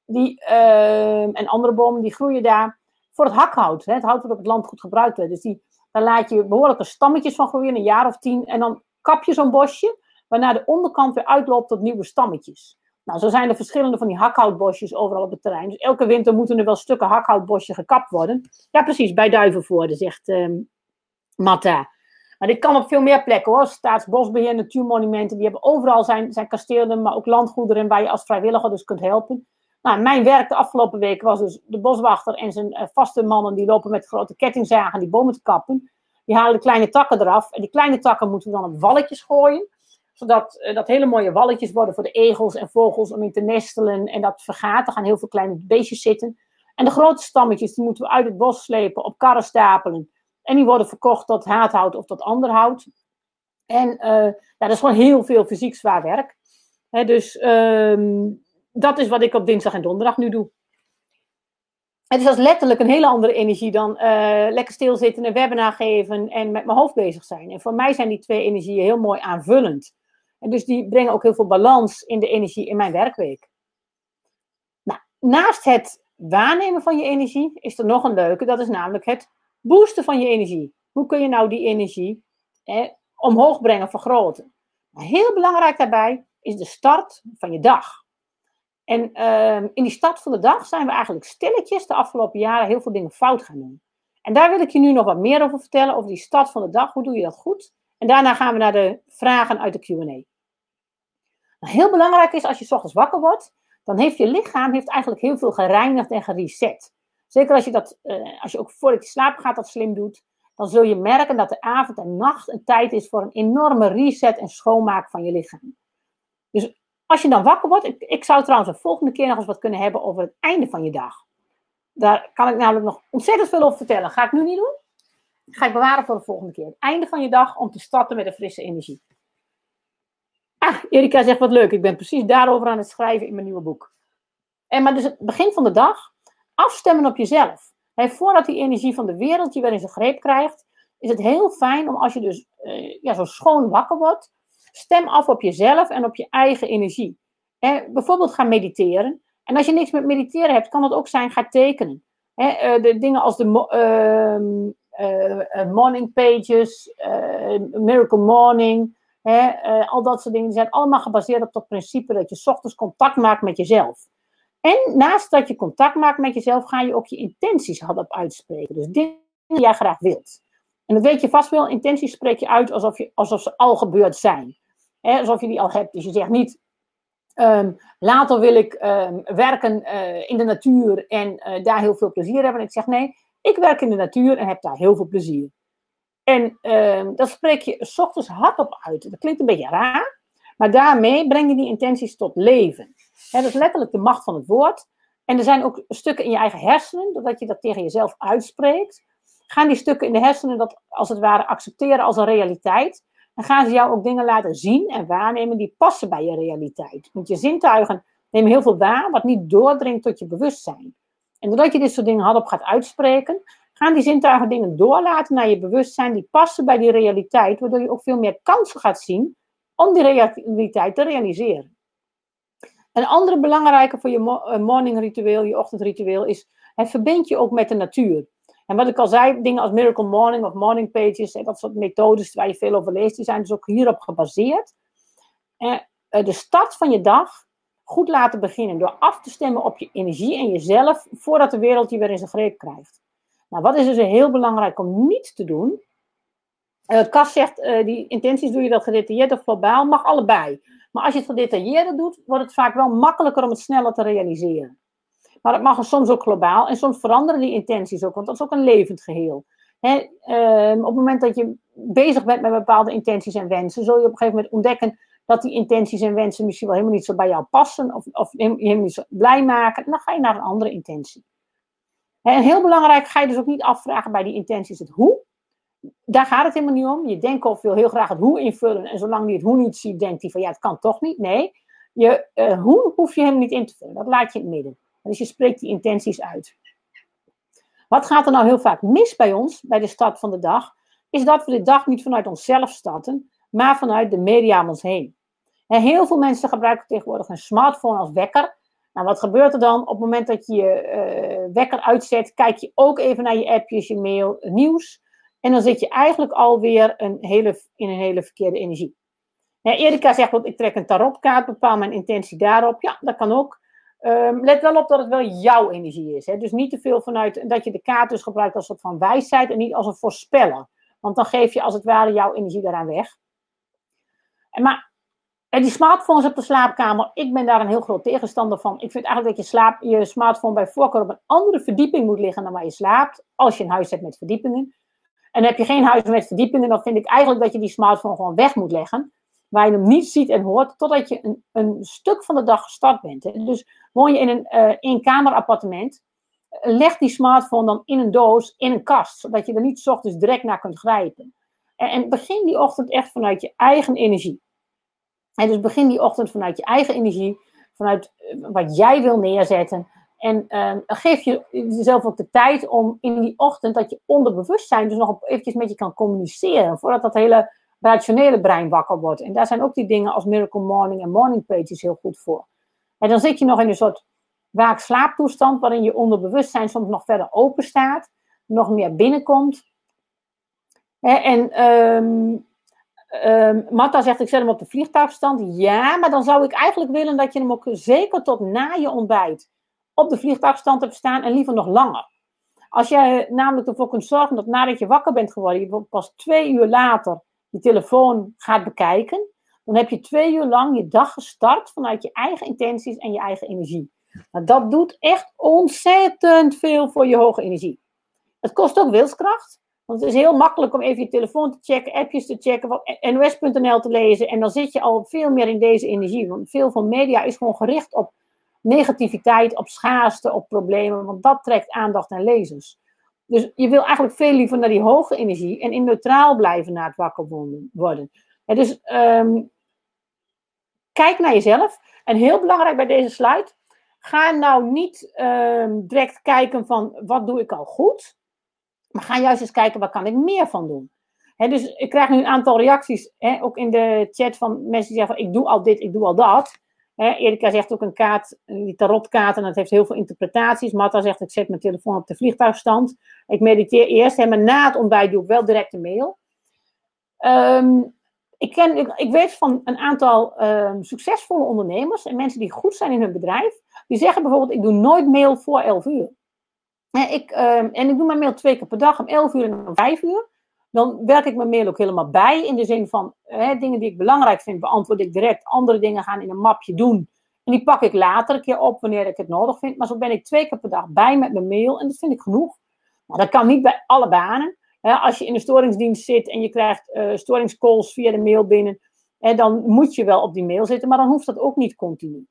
Die, uh, en andere bomen, die groeien daar voor het hakhout. Hè. Het hout wordt op het land goed gebruikt werd. Dus die, daar laat je behoorlijke stammetjes van groeien, een jaar of tien. En dan kap je zo'n bosje, waarna de onderkant weer uitloopt tot nieuwe stammetjes. Nou, zo zijn er verschillende van die hakhoutbosjes overal op het terrein. Dus elke winter moeten er wel stukken hakhoutbosje gekapt worden. Ja, precies, bij Duivenvoorde, zegt... Um, Matta. Maar dit kan op veel meer plekken hoor. Staatsbosbeheer, natuurmonumenten, die hebben overal zijn, zijn kastelen, maar ook landgoederen waar je als vrijwilliger dus kunt helpen. Nou, mijn werk de afgelopen week was dus de boswachter en zijn uh, vaste mannen die lopen met grote kettingzagen die bomen te kappen. Die halen de kleine takken eraf en die kleine takken moeten we dan op walletjes gooien. Zodat uh, dat hele mooie walletjes worden voor de egels en vogels om in te nestelen en dat vergaat. Er gaan heel veel kleine beestjes zitten. En de grote stammetjes die moeten we uit het bos slepen, op karren stapelen. En die worden verkocht tot haathout of tot ander hout. En uh, ja, dat is gewoon heel veel fysiek zwaar werk. dus um, dat is wat ik op dinsdag en donderdag nu doe. Het is dus letterlijk een hele andere energie dan uh, lekker stilzitten, een webinar geven en met mijn hoofd bezig zijn. En voor mij zijn die twee energieën heel mooi aanvullend. En dus die brengen ook heel veel balans in de energie in mijn werkweek. Nou, naast het waarnemen van je energie is er nog een leuke, dat is namelijk het boosten van je energie. Hoe kun je nou die energie omhoog brengen, vergroten? Maar heel belangrijk daarbij is de start van je dag. En uh, in die start van de dag zijn we eigenlijk stilletjes de afgelopen jaren heel veel dingen fout gaan doen. En daar wil ik je nu nog wat meer over vertellen, over die start van de dag. Hoe doe je dat goed? En daarna gaan we naar de vragen uit de Q&A. Nou, heel belangrijk is als je s ochtends wakker wordt, dan heeft je lichaam heeft eigenlijk heel veel gereinigd en gereset. Zeker als je dat, uh, als je ook voordat je slaap gaat dat slim doet, dan zul je merken dat de avond en nacht een tijd is voor een enorme reset en schoonmaak van je lichaam. Dus als je dan wakker wordt, ik, zou trouwens de volgende keer nog eens wat kunnen hebben over het einde van je dag. Daar kan ik namelijk nog ontzettend veel over vertellen. Ga ik nu niet doen. Ga ik bewaren voor de volgende keer. Het einde van je dag om te starten met een frisse energie. Ah, Erika zegt wat leuk. Ik ben precies daarover aan het schrijven in mijn nieuwe boek. En maar dus het begin van de dag, afstemmen op jezelf. En voordat die energie van de wereld je weer in zijn greep krijgt, is het heel fijn om als je dus uh, ja, zo schoon wakker wordt, stem af op jezelf en op je eigen energie. En bijvoorbeeld ga mediteren. En als je niks met mediteren hebt, kan het ook zijn, ga tekenen. He, uh, de dingen als de uh, morning pages, miracle morning, al dat soort dingen, die zijn allemaal gebaseerd op dat principe dat je ochtends contact maakt met jezelf. En naast dat je contact maakt met jezelf, ga je ook je intenties hardop uitspreken. Dus dingen die jij graag wilt. En dat weet je vast wel, intenties spreek je uit alsof, je, alsof ze al gebeurd zijn. Alsof je die al hebt. Dus je zegt niet, um, later wil ik um, werken uh, in de natuur en uh, daar heel veel plezier hebben. En ik zeg nee, ik werk in de natuur en heb daar heel veel plezier. En um, dat spreek je s ochtends hardop uit. Dat klinkt een beetje raar, maar daarmee breng je die intenties tot leven. He, dat is letterlijk de macht van het woord. En er zijn ook stukken in je eigen hersenen, doordat je dat tegen jezelf uitspreekt, gaan die stukken in de hersenen dat als het ware accepteren als een realiteit. Dan gaan ze jou ook dingen laten zien en waarnemen die passen bij je realiteit. Want je zintuigen nemen heel veel waar wat niet doordringt tot je bewustzijn. En doordat je dit soort dingen hardop gaat uitspreken, gaan die zintuigen dingen doorlaten naar je bewustzijn die passen bij die realiteit, waardoor je ook veel meer kansen gaat zien om die realiteit te realiseren. Een andere belangrijke voor je eh, morning ritueel, je ochtendritueel, is het verbind je ook met de natuur. En wat ik al zei, dingen als Miracle Morning of Morning Pages, dat soort methodes waar je veel over leest, die zijn dus ook hierop gebaseerd. Eh, de start van je dag goed laten beginnen door af te stemmen op je energie en jezelf voordat de wereld je weer in zijn greep krijgt. Nou, wat is dus heel belangrijk om niet te doen? Uh, Cas zegt, uh, die intenties doe je dat gedetailleerd of globaal, mag allebei. Maar als je het gedetailleerder doot, wordt het vaak wel makkelijker om het sneller te realiseren. Maar het mag soms ook globaal en soms veranderen die intenties ook, want dat is ook een levend geheel. He, uh, op het moment dat je bezig bent met bepaalde intenties en wensen, zul je op een gegeven moment ontdekken dat die intenties en wensen misschien wel helemaal niet zo bij jou passen of, of helemaal niet zo blij maken. En dan ga je naar een andere intentie. En heel belangrijk, ga je dus ook niet afvragen bij die intenties het hoe. Daar gaat het helemaal niet om. Je denkt of wil heel graag het hoe invullen. En zolang je het hoe niet ziet, denkt hij van ja, het kan toch niet. Nee, je uh, hoe hoef je helemaal niet in te vullen. Dat laat je het midden. Dus je spreekt die intenties uit. Wat gaat er nou heel vaak mis bij ons, bij de start van de dag, is dat we de dag niet vanuit onszelf starten, maar vanuit de media om ons heen. En heel veel mensen gebruiken tegenwoordig een smartphone als wekker. Nou, wat gebeurt er dan? Op het moment dat je je uh, wekker uitzet, kijk je ook even naar je appjes, je mail, nieuws. En dan zit je eigenlijk alweer een hele, in een hele verkeerde energie. Ja, Erika zegt, ik trek een tarotkaart, bepaal mijn intentie daarop. Ja, dat kan ook. Um, let wel op dat het wel jouw energie is. Hè? Dus niet te veel vanuit dat je de kaart dus gebruikt als een soort van wijsheid en niet als een voorspeller. Want dan geef je als het ware jouw energie daaraan weg. En maar en die smartphones op de slaapkamer, ik ben daar een heel groot tegenstander van. Ik vind eigenlijk dat je, slaap, je smartphone bij voorkeur op een andere verdieping moet liggen dan waar je slaapt. Als je een huis hebt met verdiepingen. En heb je geen huis met verdiepingen, dan vind ik eigenlijk dat je die smartphone gewoon weg moet leggen waar je hem niet ziet en hoort, totdat je een, een stuk van de dag gestart bent. Dus woon je in een uh, eenkamerappartement, uh, leg die smartphone dan in een doos, in een kast, zodat je er niet ochtends direct naar kunt grijpen. En, en begin die ochtend echt vanuit je eigen energie. En dus begin die ochtend vanuit je eigen energie, vanuit uh, wat jij wil neerzetten. En geef je jezelf ook de tijd om in die ochtend dat je onderbewustzijn dus nog eventjes met je kan communiceren. Voordat dat hele rationele brein wakker wordt. En daar zijn ook die dingen als Miracle Morning en Morning Pages heel goed voor. En dan zit je nog in een soort waak-slaaptoestand, waarin je onderbewustzijn soms nog verder open staat, nog meer binnenkomt. En um, zegt, ik zet hem op de vliegtuigstand. Ja, maar dan zou ik eigenlijk willen dat je hem ook zeker tot na je ontbijt op de vliegtuigstand hebt staan en liever nog langer. Als jij namelijk ervoor kunt zorgen dat nadat je wakker bent geworden, je pas twee uur later je telefoon gaat bekijken, dan heb je twee uur lang je dag gestart vanuit je eigen intenties en je eigen energie. Nou, dat doet echt ontzettend veel voor je hoge energie. Het kost ook wilskracht. Want het is heel makkelijk om even je telefoon te checken, appjes te checken, nos.nl te lezen. En dan zit je al veel meer in deze energie. Want veel van media is gewoon gericht op negativiteit, op schaarste, op problemen. Want dat trekt aandacht en lezers. Dus je wil eigenlijk veel liever naar die hoge energie en in neutraal blijven na het wakker worden. dus ehm, kijk naar jezelf. En heel belangrijk bij deze slide, ga nou niet ehm, direct kijken van wat doe ik al goed. Maar ga juist eens kijken, waar kan ik meer van doen? dus ik krijg nu een aantal reacties, ook in de chat van mensen die zeggen van ik doe al dit, ik doe al dat. He, Erika zegt ook een kaart, die tarotkaart, en dat heeft heel veel interpretaties. Marta zegt, ik zet mijn telefoon op de vliegtuigstand. Ik mediteer eerst, en na het ontbijt doe ik wel direct een mail. Ehm, ik, ken, ik, weet van een aantal um, succesvolle ondernemers en mensen die goed zijn in hun bedrijf. Die zeggen bijvoorbeeld, ik doe nooit mail voor 11 uur. ik, um, en ik doe mijn mail twee keer per dag om 11 uur en om 5 uur dan werk ik mijn mail ook helemaal bij. In de zin van hè, dingen die ik belangrijk vind, beantwoord ik direct. Andere dingen gaan in een mapje doen. En die pak ik later een keer op wanneer ik het nodig vind. Maar zo ben ik twee keer per dag bij met mijn mail. En dat vind ik genoeg. Maar dat kan niet bij alle banen. als je in de storingsdienst zit en je krijgt uh, storingscalls via de mail binnen. Dan moet je wel op die mail zitten. Maar dan hoeft dat ook niet continu.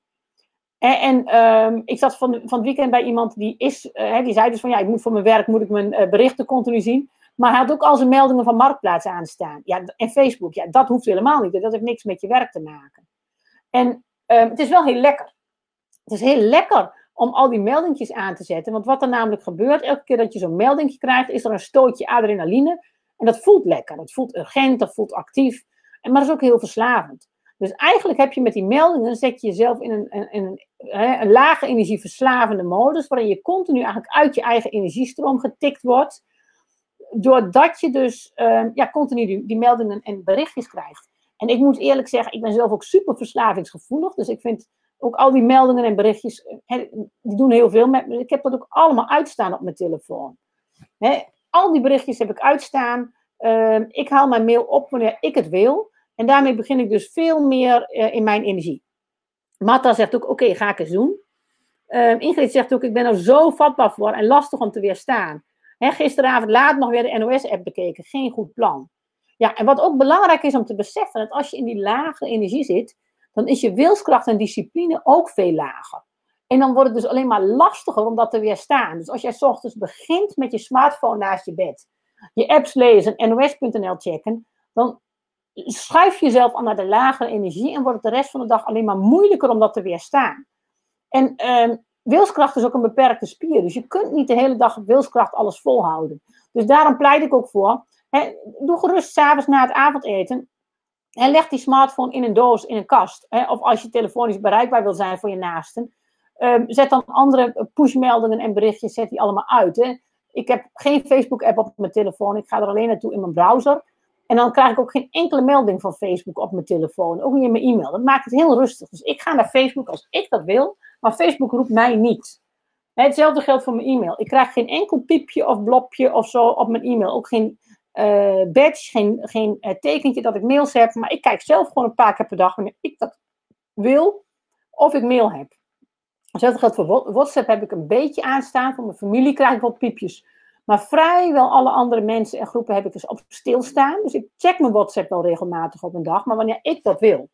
En, ehm, ik zat van, van het weekend bij iemand die is, uh, die zei dus van ja, ik moet voor mijn werk moet ik mijn uh, berichten continu zien. Maar hij had ook al zijn meldingen van Marktplaats aanstaan. Ja, en Facebook, ja, dat hoeft helemaal niet. Dat heeft niks met je werk te maken. En um, het is wel heel lekker. Het is heel lekker om al die meldingjes aan te zetten. Want wat er namelijk gebeurt, elke keer dat je zo'n meldingje krijgt, is er een stootje adrenaline. En dat voelt lekker. Dat voelt urgent, dat voelt actief. En, maar dat is ook heel verslavend. Dus eigenlijk heb je met die meldingen, zet je jezelf in een, een, een, een lage energie verslavende modus, waarin je continu eigenlijk uit je eigen energiestroom getikt wordt doordat je dus uh, ja, continu die, die, meldingen en berichtjes krijgt. En ik moet eerlijk zeggen, ik ben zelf ook super verslavingsgevoelig. Dus ik vind ook al die meldingen en berichtjes, die doen heel veel met me. Ik heb dat ook allemaal uitstaan op mijn telefoon. al die berichtjes heb ik uitstaan. Uh, ik haal mijn mail op wanneer ik het wil. En daarmee begin ik dus veel meer uh, in mijn energie. Matta zegt ook, oké, ga ik eens doen. Ehm, Ingrid zegt ook, ik ben er zo vatbaar voor en lastig om te weerstaan gisteravond laat nog weer de NOS-app bekeken. Geen goed plan. Ja, en wat ook belangrijk is om te beseffen, dat als je in die lage energie zit, dan is je wilskracht en discipline ook veel lager. En dan wordt het dus alleen maar lastiger om dat te weerstaan. Dus als jij ochtends begint met je smartphone naast je bed, je apps lezen, nos.nl checken, dan schuif je jezelf aan naar de lagere energie en wordt het de rest van de dag alleen maar moeilijker om dat te weerstaan. En ehm, wilskracht is ook een beperkte spier. Dus je kunt niet de hele dag op wilskracht alles volhouden. Dus daarom pleit ik ook voor. Hè, doe gerust s'avonds na het avondeten. En leg die smartphone in een doos, in een kast. Hè, of als je telefonisch bereikbaar wil zijn voor je naasten. Um, zet dan andere pushmeldingen en berichtjes zet die allemaal uit. Hè. Ik heb geen Facebook-app op mijn telefoon. Ik ga er alleen naartoe in mijn browser. En dan krijg ik ook geen enkele melding van Facebook op mijn telefoon. Ook niet in mijn e-mail. Dat maakt het heel rustig. Dus ik ga naar Facebook als ik dat wil. Maar Facebook roept mij niet. Hetzelfde geldt voor mijn e-mail. Ik krijg geen enkel piepje of blopje of zo op mijn e-mail. Ook geen uh, badge, geen, geen uh, tekentje dat ik mails heb. Maar ik kijk zelf gewoon een paar keer per dag wanneer ik dat wil of ik mail heb. Hetzelfde geldt voor WhatsApp heb ik een beetje aanstaan. Voor mijn familie krijg ik wat piepjes. Maar vrijwel alle andere mensen en groepen heb ik dus op stilstaan. Dus ik check mijn WhatsApp wel regelmatig op een dag. Maar wanneer ik dat wil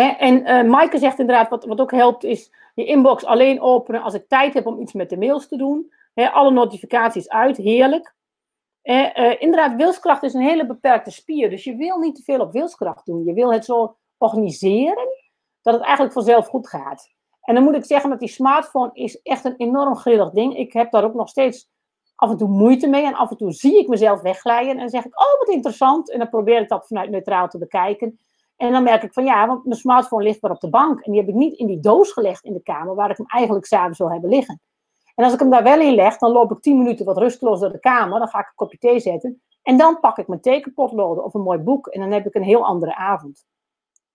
en uh, zegt inderdaad, wat, wat ook helpt, is je inbox alleen openen als ik tijd heb om iets met de mails te doen. alle notificaties uit, heerlijk. Uh, inderdaad, wilskracht is een hele beperkte spier. Dus je wil niet te veel op wilskracht doen. Je wil het zo organiseren dat het eigenlijk vanzelf goed gaat. En dan moet ik zeggen dat die smartphone is echt een enorm grillig ding. Ik heb daar ook nog steeds af en toe moeite mee. En af en toe zie ik mezelf wegglijden. En zeg ik, oh wat interessant. En dan probeer ik dat vanuit neutraal te bekijken. En dan merk ik van ja, want mijn smartphone ligt maar op de bank. En die heb ik niet in die doos gelegd in de kamer waar ik hem eigenlijk s'avonds wil hebben liggen. En als ik hem daar wel in leg, dan loop ik tien minuten wat rusteloos door de kamer. Dan ga ik een kopje thee zetten. En dan pak ik mijn tekenpotloden of een mooi boek. En dan heb ik een heel andere avond.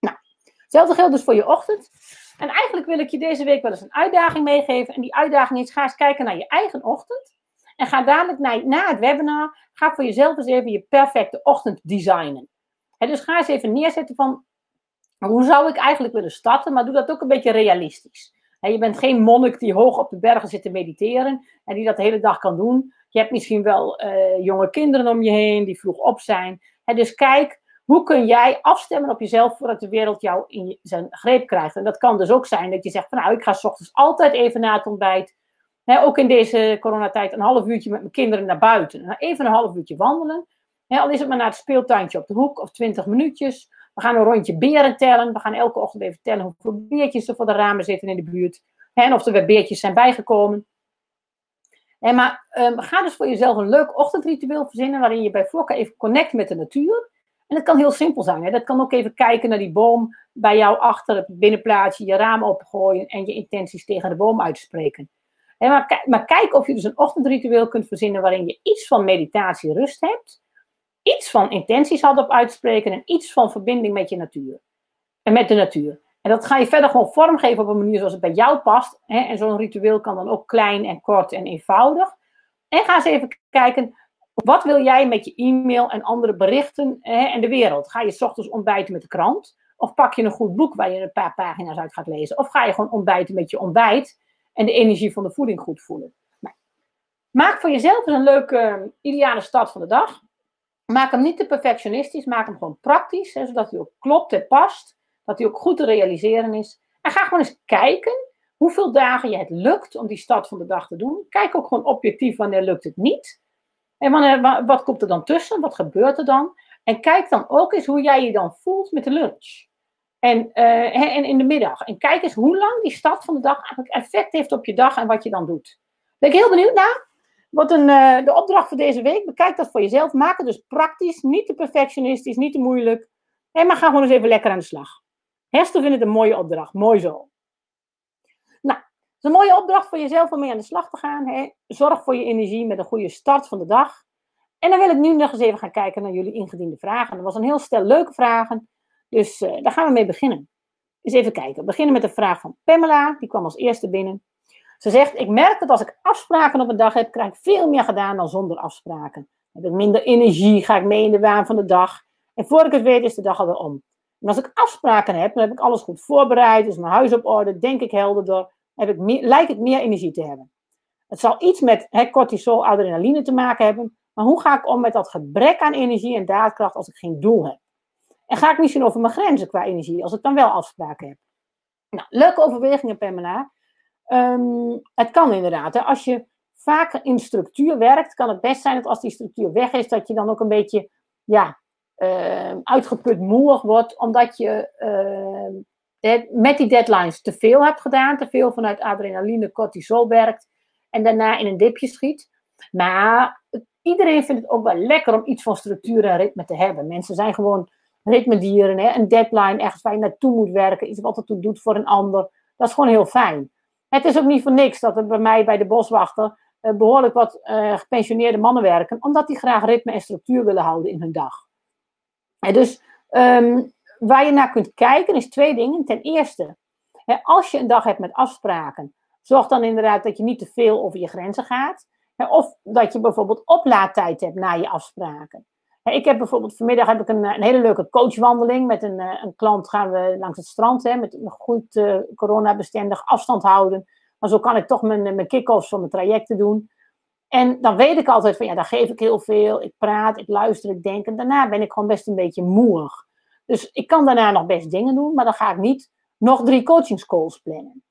Nou, hetzelfde geldt dus voor je ochtend. En eigenlijk wil ik je deze week wel eens een uitdaging meegeven. En die uitdaging is, ga eens kijken naar je eigen ochtend. En ga dadelijk na, na het webinar, ga voor jezelf eens even je perfecte ochtend designen dus ga eens even neerzetten van hoe zou ik eigenlijk willen starten? Maar doe dat ook een beetje realistisch. je bent geen monnik die hoog op de bergen zit te mediteren en die dat de hele dag kan doen. Je hebt misschien wel eh, jonge kinderen om je heen die vroeg op zijn. dus kijk, hoe kun jij afstemmen op jezelf voordat de wereld jou in zijn greep krijgt? En dat kan dus ook zijn dat je zegt van nou, ik ga s ochtends altijd even na het ontbijt. ook in deze coronatijd een half uurtje met mijn kinderen naar buiten. Even een half uurtje wandelen. Al is het maar naar het speeltuintje op de hoek of twintig minuutjes. We gaan een rondje beren tellen. We gaan elke ochtend even tellen hoeveel beertjes er voor de ramen zitten in de buurt. En of er weer beertjes zijn bijgekomen. En maar um, ga dus voor jezelf een leuk ochtendritueel verzinnen waarin je bij voorkeur even connect met de natuur. En dat kan heel simpel zijn. Hè? Dat kan ook even kijken naar die boom bij jou achter het binnenplaatsje, je raam opgooien en je intenties tegen de boom uitspreken. maar, maar kijk of je dus een ochtendritueel kunt verzinnen waarin je iets van meditatie rust hebt iets van intenties had op uitspreken en iets van verbinding met je natuur. En met de natuur. En dat ga je verder gewoon vormgeven op een manier zoals het bij jou past. Hè? En zo'n ritueel kan dan ook klein en kort en eenvoudig. En ga eens even kijken, wat wil jij met je e-mail en andere berichten hè, en de wereld? Ga je s ochtends ontbijten met de krant? Of pak je een goed boek waar je een paar pagina's uit gaat lezen? Of ga je gewoon ontbijten met je ontbijt en de energie van de voeding goed voelen? Maak voor jezelf een leuke, ideale start van de dag. Maak hem niet te perfectionistisch, maak hem gewoon praktisch, zodat hij ook klopt en past, dat hij ook goed te realiseren is. En ga gewoon eens kijken hoeveel dagen je het lukt om die start van de dag te doen. Kijk ook gewoon objectief wanneer lukt het niet. En wanneer, wat komt er dan tussen? Wat gebeurt er dan? En kijk dan ook eens hoe jij je dan voelt met de lunch. En, uh, en in de middag. En kijk eens hoe lang die start van de dag eigenlijk effect heeft op je dag en wat je dan doet. Ben ik heel benieuwd naar. Wat een, uh, de opdracht voor deze week. Bekijk dat voor jezelf. Maak het dus praktisch. Niet te perfectionistisch. Niet te moeilijk. Maar ga gewoon eens even lekker aan de slag. Hester vindt het een mooie opdracht. Mooi zo. Nou, het is een mooie opdracht voor jezelf om mee aan de slag te gaan. Hè? Zorg voor je energie met een goede start van de dag. En dan wil ik nu nog eens even gaan kijken naar jullie ingediende vragen. Er was een heel stel leuke vragen. Dus uh, daar gaan we mee beginnen. Eens even kijken. We beginnen met de vraag van Pamela. Die kwam als eerste binnen. Ze zegt, ik merk dat als ik afspraken op een dag heb, krijg ik veel meer gedaan dan zonder afspraken. Heb ik minder energie, ga ik mee in de waan van de dag. En voor ik het weet is de dag alweer om. En als ik afspraken heb, dan heb ik alles goed voorbereid, is mijn huis op orde, denk ik helderder, heb ik meer, lijkt ik meer energie te hebben. Het zal iets met he, cortisol, adrenaline te maken hebben, maar hoe ga ik om met dat gebrek aan energie en daadkracht als ik geen doel heb? En ga ik misschien over mijn grenzen qua energie, als ik dan wel afspraken heb? Nou, leuke overwegingen, Pamela. Ehm, het kan inderdaad. Hè. Als je vaak in structuur werkt, kan het best zijn dat als die structuur weg is, dat je dan ook een beetje ja, uh, uitgeput moeig wordt, omdat je uh, met die deadlines te veel hebt gedaan, te veel vanuit adrenaline, cortisol werkt en daarna in een dipje schiet. Maar iedereen vindt het ook wel lekker om iets van structuur en ritme te hebben. Mensen zijn gewoon ritmedieren, hè? een deadline, ergens waar je naartoe moet werken, iets wat het doet voor een ander. Dat is gewoon heel fijn. Het is ook niet voor niks dat er bij mij bij de boswachter uh, behoorlijk wat uh, gepensioneerde mannen werken, omdat die graag ritme en structuur willen houden in hun dag. Dus um, waar je naar kunt kijken is twee dingen. Ten eerste, hè, als je een dag hebt met afspraken, zorg dan inderdaad dat je niet te veel over je grenzen gaat. Hè, of dat je bijvoorbeeld oplaadtijd hebt na je afspraken. Ik heb bijvoorbeeld vanmiddag heb ik een, een hele leuke coachwandeling. Met een, eh, een klant gaan we langs het strand. Hè, met een goed uh, coronabestendig afstand houden. Maar zo kan ik toch mijn, mijn kick-offs van mijn trajecten doen. En dan weet ik altijd van ja, daar geef ik heel veel. Ik praat, ik luister, ik denk. En daarna ben ik gewoon best een beetje moeig. Dus ik kan daarna nog best dingen doen. Maar dan ga ik niet nog drie coachingscalls plannen.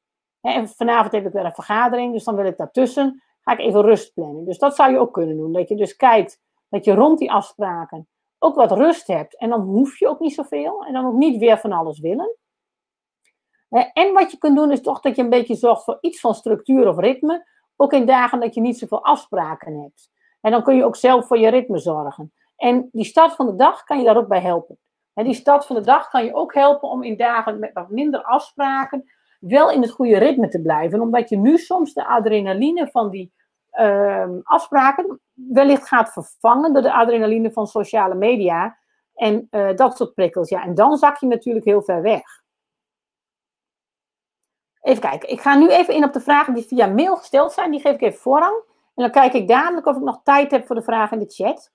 En vanavond heb ik weer een vergadering. Dus dan wil ik daartussen ga ik even rust plannen. Dus dat zou je ook kunnen doen. Dat je dus kijkt dat je rond die afspraken ook wat rust hebt. En dan hoef je ook niet zoveel. En dan ook niet weer van alles willen. En wat je kunt doen is toch dat je een beetje zorgt voor iets van structuur of ritme. Ook in dagen dat je niet zoveel afspraken hebt. En dan kun je ook zelf voor je ritme zorgen. En die start van de dag kan je daar ook bij helpen. En die start van de dag kan je ook helpen om in dagen met wat minder afspraken wel in het goede ritme te blijven. Omdat je nu soms de adrenaline van die afspraken wellicht gaat vervangen door de adrenaline van sociale media. En uh, dat soort prikkels. Ja, en dan zak je natuurlijk heel ver weg. Even kijken. Ik ga nu even in op de vragen die via mail gesteld zijn. Die geef ik even voorrang. En dan kijk ik dadelijk of ik nog tijd heb voor de vragen in de chat.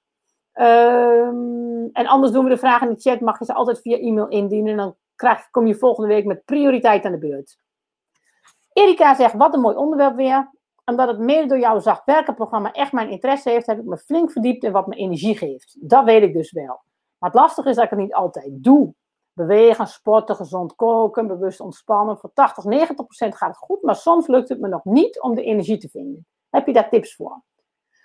Um, en anders doen we de vragen in de chat. Mag je ze altijd via e-mail indienen. En dan krijg, kom je volgende week met prioriteit aan de beurt. Erika zegt, wat een mooi onderwerp weer. Omdat het mede door jouw zacht werkenprogramma echt mijn interesse heeft, heb ik me flink verdiept in wat me energie geeft. Dat weet ik dus wel. Maar het lastige is dat ik het niet altijd doe. Bewegen, sporten, gezond koken, bewust ontspannen. Voor 80, 90 procent gaat het goed, maar soms lukt het me nog niet om de energie te vinden. Heb je daar tips voor?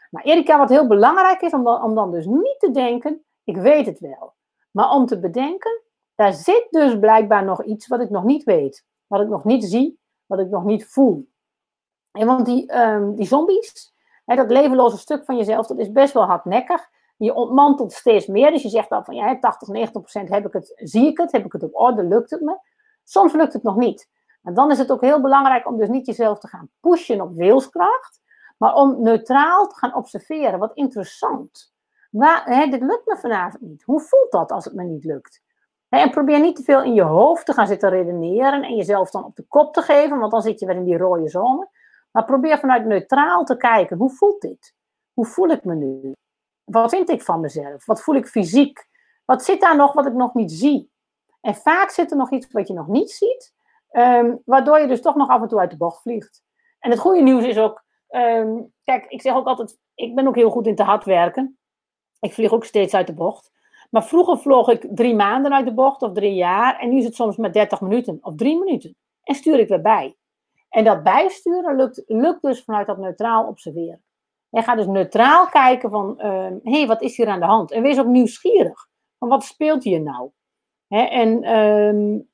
Nou, Erika, wat heel belangrijk is, om om dan dus niet te denken, ik weet het wel. Maar om te bedenken, daar zit dus blijkbaar nog iets wat ik nog niet weet. Wat ik nog niet zie, wat ik nog niet voel. En want die, um, die zombies, hè, dat levenloze stuk van jezelf, dat is best wel hardnekkig. Je ontmantelt steeds meer. Dus je zegt dan van ja, 80, 90 procent heb ik het, zie ik het, heb ik het op orde, lukt het me. Soms lukt het nog niet. En dan is het ook heel belangrijk om dus niet jezelf te gaan pushen op wilskracht, maar om neutraal te gaan observeren. Wat interessant. Waar, hè, dit lukt me vanavond niet. Hoe voelt dat als het me niet lukt? En probeer niet te veel in je hoofd te gaan zitten redeneren en jezelf dan op de kop te geven, want dan zit je weer in die rode zone. Maar probeer vanuit neutraal te kijken, hoe voelt dit? Hoe voel ik me nu? Wat vind ik van mezelf? Wat voel ik fysiek? Wat zit daar nog wat ik nog niet zie? En vaak zit er nog iets wat je nog niet ziet, ehm, waardoor je dus toch nog af en toe uit de bocht vliegt. En het goede nieuws is ook, ehm, kijk, ik zeg ook altijd, ik ben ook heel goed in te hard werken. Ik vlieg ook steeds uit de bocht. Maar vroeger vloog ik drie maanden uit de bocht of drie jaar. En nu is het soms maar 30 minuten of drie minuten. En stuur ik weer bij. En dat bijsturen lukt, lukt dus vanuit dat neutraal observeren. En ga dus neutraal kijken van, hé, uh, hey, wat is hier aan de hand? En wees ook nieuwsgierig. Van wat speelt hier nou? En um,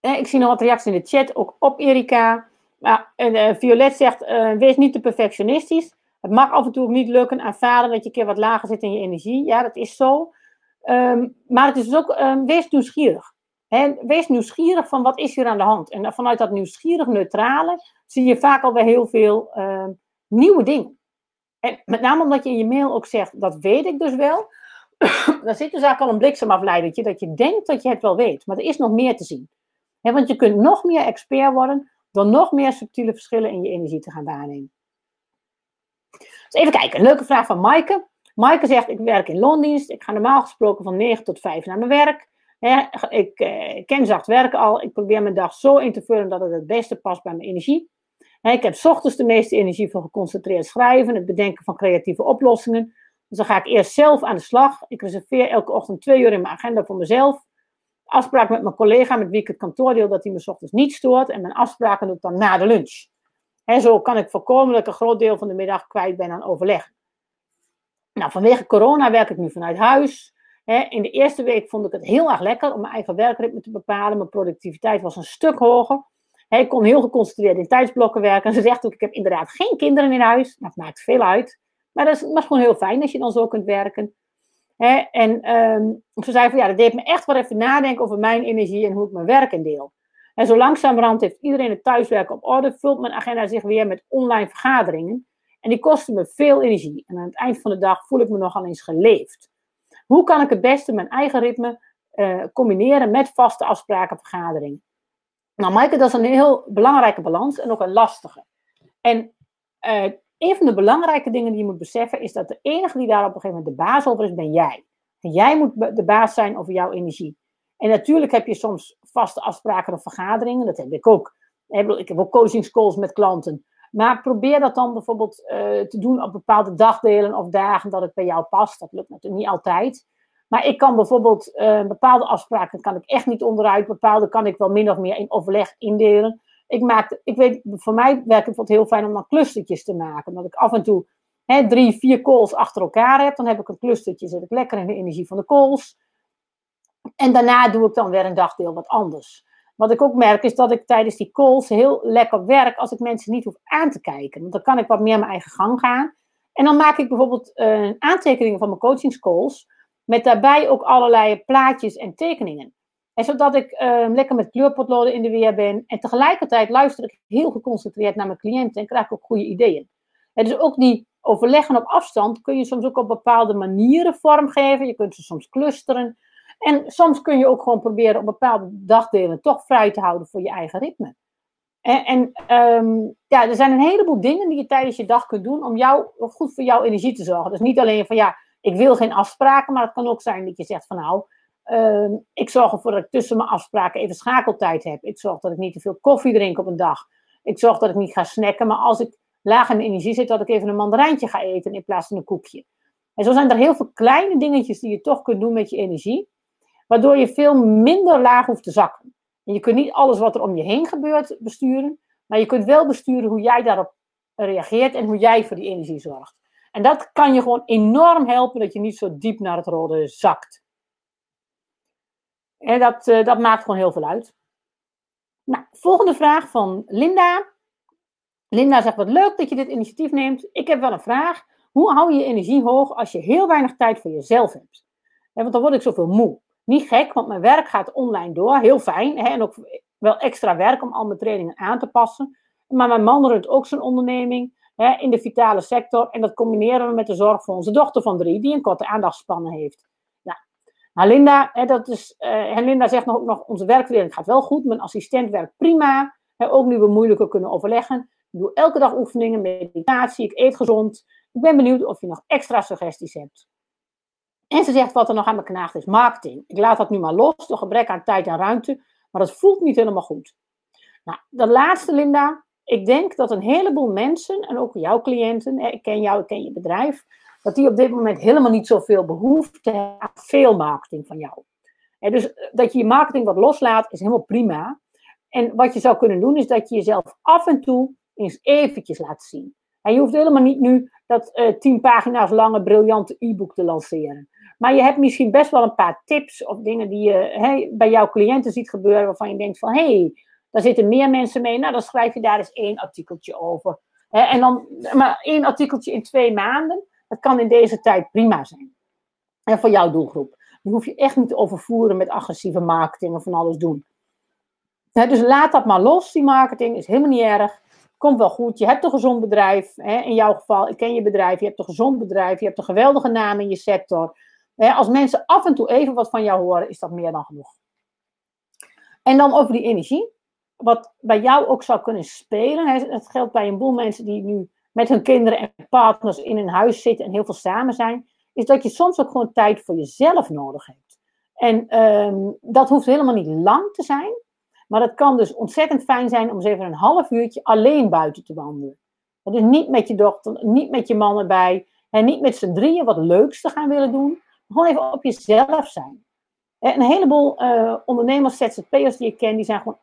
ik zie nog wat reacties in de chat, ook op Erika. En, uh, Violet zegt, uh, wees niet te perfectionistisch. Het mag af en toe ook niet lukken. Aanvaarden dat je een keer wat lager zit in je energie. Ja, dat is zo. Um, maar het is dus ook, um, wees nieuwsgierig. He, wees nieuwsgierig van wat is hier aan de hand. En vanuit dat nieuwsgierig neutrale zie je vaak alweer heel veel um, nieuwe dingen. En met name omdat je in je mail ook zegt, dat weet ik dus wel. dan zit dus eigenlijk al een bliksemafleidertje dat je denkt dat je het wel weet. Maar er is nog meer te zien. Want je kunt nog meer expert worden door nog meer subtiele verschillen in je energie te gaan waarnemen. Dus even kijken, een leuke vraag van Maaike. Maaike zegt, ik werk in loondienst. Ik ga normaal gesproken van 9 tot 5 naar mijn werk. Ik eh, ken zacht werken al. Ik probeer mijn dag zo in te vullen dat het het beste past bij mijn energie. ik heb ochtends de meeste energie voor geconcentreerd schrijven, het bedenken van creatieve oplossingen. Dus dan ga ik eerst zelf aan de slag. Ik reserveer elke ochtend twee uur in mijn agenda voor mezelf. Afspraak met mijn collega met wie ik het kantoor deel dat hij me ochtends niet stoort. En mijn afspraken doe ik dan na de lunch. En zo kan ik voorkomen dat ik een groot deel van de middag kwijt ben aan overleg. Nou, vanwege corona werk ik nu vanuit huis. In de eerste week vond ik het heel erg lekker om mijn eigen werkritme te bepalen. Mijn productiviteit was een stuk hoger. Ik kon heel geconcentreerd in tijdsblokken werken. En ze zegt ook, ik heb inderdaad geen kinderen in huis. Dat maakt veel uit. Maar dat is, gewoon heel fijn als je dan zo kunt werken. En um, ze zei van, ja, dat deed me echt wel even nadenken over mijn energie en hoe ik mijn werk indeel. En zo langzamerhand heeft iedereen het thuiswerken op orde, vult mijn agenda zich weer met online vergaderingen. En die kosten me veel energie. En aan het eind van de dag voel ik me nogal eens geleefd. Hoe kan ik het beste mijn eigen ritme uh, combineren met vaste afspraken en vergaderingen? Nou, Maaike, dat is een heel belangrijke balans en ook een lastige. En uh, een van de belangrijke dingen die je moet beseffen is dat de enige die daar op een gegeven moment de baas over is, ben jij. En jij moet de baas zijn over jouw energie. En natuurlijk heb je soms vaste afspraken of vergaderingen. Dat heb ik ook. Ik heb ook coachingscalls met klanten. Maar probeer dat dan bijvoorbeeld uh, te doen op bepaalde dagdelen of dagen dat het bij jou past. Dat lukt natuurlijk niet altijd. Maar ik kan bijvoorbeeld uh, bepaalde afspraken kan ik echt niet onderuit. Bepaalde kan ik wel min of meer in overleg indelen. Ik, maak, ik weet, voor mij werkt het heel fijn om dan clustertjes te maken. Dat ik af en toe hè, drie, vier calls achter elkaar heb. Dan heb ik een clustertje, zit ik lekker in de energie van de calls. En daarna doe ik dan weer een dagdeel wat anders. Wat ik ook merk is dat ik tijdens die calls heel lekker werk als ik mensen niet hoef aan te kijken. Want dan kan ik wat meer mijn eigen gang gaan. En dan maak ik bijvoorbeeld uh, aantekeningen van mijn coachingscalls. Met daarbij ook allerlei plaatjes en tekeningen. En zodat ik uh, lekker met kleurpotloden in de weer ben. En tegelijkertijd luister ik heel geconcentreerd naar mijn cliënten en krijg ik ook goede ideeën. En dus ook die overleggen op afstand kun je soms ook op bepaalde manieren vormgeven. Je kunt ze soms clusteren. En soms kun je ook gewoon proberen op bepaalde dagdelen toch vrij te houden voor je eigen ritme. En, en um, ja, er zijn een heleboel dingen die je tijdens je dag kunt doen om jou, goed voor jouw energie te zorgen. Dus niet alleen van ja, ik wil geen afspraken, maar het kan ook zijn dat je zegt van nou, ehm, ik zorg ervoor dat ik tussen mijn afspraken even schakeltijd heb. Ik zorg dat ik niet te veel koffie drink op een dag. Ik zorg dat ik niet ga snacken, maar als ik laag in energie zit, dat ik even een mandarijntje ga eten in plaats van een koekje. En zo zijn er heel veel kleine dingetjes die je toch kunt doen met je energie, waardoor je veel minder laag hoeft te zakken. En je kunt niet alles wat er om je heen gebeurt besturen, maar je kunt wel besturen hoe jij daarop reageert en hoe jij voor die energie zorgt. En dat kan je gewoon enorm helpen dat je niet zo diep naar het rode zakt. En dat, uh, dat maakt gewoon heel veel uit. Nou, volgende vraag van Linda. Linda zegt, wat leuk dat je dit initiatief neemt. Ik heb wel een vraag. Hoe hou je je energie hoog als je heel weinig tijd voor jezelf hebt? want dan word ik zoveel moe. Niet gek, want mijn werk gaat online door. Heel fijn. Hè? En ook wel extra werk om al mijn trainingen aan te passen. Maar mijn man runt ook zijn onderneming hè, in de vitale sector. En dat combineren we met de zorg voor onze dochter van drie, die een korte aandachtspannen heeft. Nou, nou Linda, hè, dat is, uh, Linda zegt nog, ook nog, onze werkverdeling gaat wel goed. Mijn assistent werkt prima. Hè, ook nu we moeilijker kunnen overleggen. Ik doe elke dag oefeningen, meditatie, ik eet gezond. Ik ben benieuwd of je nog extra suggesties hebt. En ze zegt wat er nog aan me knaagt is marketing. Ik laat dat nu maar los door gebrek aan tijd en ruimte, maar dat voelt niet helemaal goed. Nou, dat laatste, Linda. Ik denk dat een heleboel mensen, en ook jouw cliënten, ik ken jou, ik ken je bedrijf, dat die op dit moment helemaal niet zoveel behoefte hebben aan veel marketing van jou. En dus eh, dat je je marketing wat loslaat, is helemaal prima. En wat je zou kunnen doen, is dat je jezelf af en toe eens eventjes laat zien. En je hoeft helemaal niet nu dat uh, tien pagina's lange briljante e-book te lanceren. Maar je hebt misschien best wel een paar tips of dingen die je bij jouw cliënten ziet gebeuren waarvan je denkt van hé, hey, daar zitten meer mensen mee. Nou, dan schrijf je daar eens één artikeltje over. en dan, maar één artikeltje in twee maanden, dat kan in deze tijd prima zijn. En voor jouw doelgroep. Die hoef je echt niet te overvoeren met agressieve marketing of van alles doen. dus laat dat maar los, die marketing, is helemaal niet erg. Komt wel goed. Je hebt een gezond bedrijf. in jouw geval, ik ken je bedrijf. Je hebt een gezond bedrijf. Je hebt een geweldige naam in je sector. Als mensen af en toe even wat van jou horen, is dat meer dan genoeg. En dan over die energie wat bij jou ook zou kunnen spelen, het geldt bij een boel mensen die nu met hun kinderen en partners in een huis zitten en heel veel samen zijn, is dat je soms ook gewoon tijd voor jezelf nodig hebt. En ehm, dat hoeft helemaal niet lang te zijn, maar het kan dus ontzettend fijn zijn om eens even een half uurtje alleen buiten te wandelen. Dus niet met je dochter, niet met je man erbij, en niet met z'n drieën wat leuks te gaan willen doen. Gewoon even op jezelf zijn. En een heleboel uh, ondernemers, ZZP'ers die ik ken, die zijn gewoon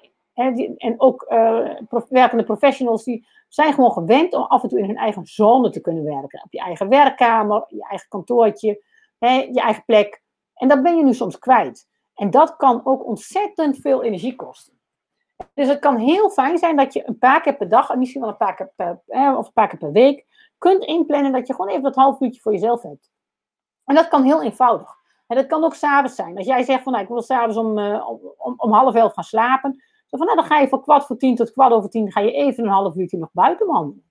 en ook uh, werkende professionals die zijn gewoon gewend om af en toe in hun eigen zone te kunnen werken. Op je eigen werkkamer, je eigen kantoortje, je eigen plek. En dat ben je nu soms kwijt. En dat kan ook ontzettend veel energie kosten. Dus het kan heel fijn zijn dat je een paar keer per dag, en misschien wel een paar keer per, of een paar keer per week, kunt inplannen dat je gewoon even dat half uurtje voor jezelf hebt. En dat kan heel eenvoudig. En dat kan ook s'avonds zijn. Als jij zegt van nou, ik wil s'avonds om, uh, om, om half elf gaan slapen, van, nou, dan ga je van kwart voor tien tot kwart over tien ga je even een half uurtje nog buiten wandelen.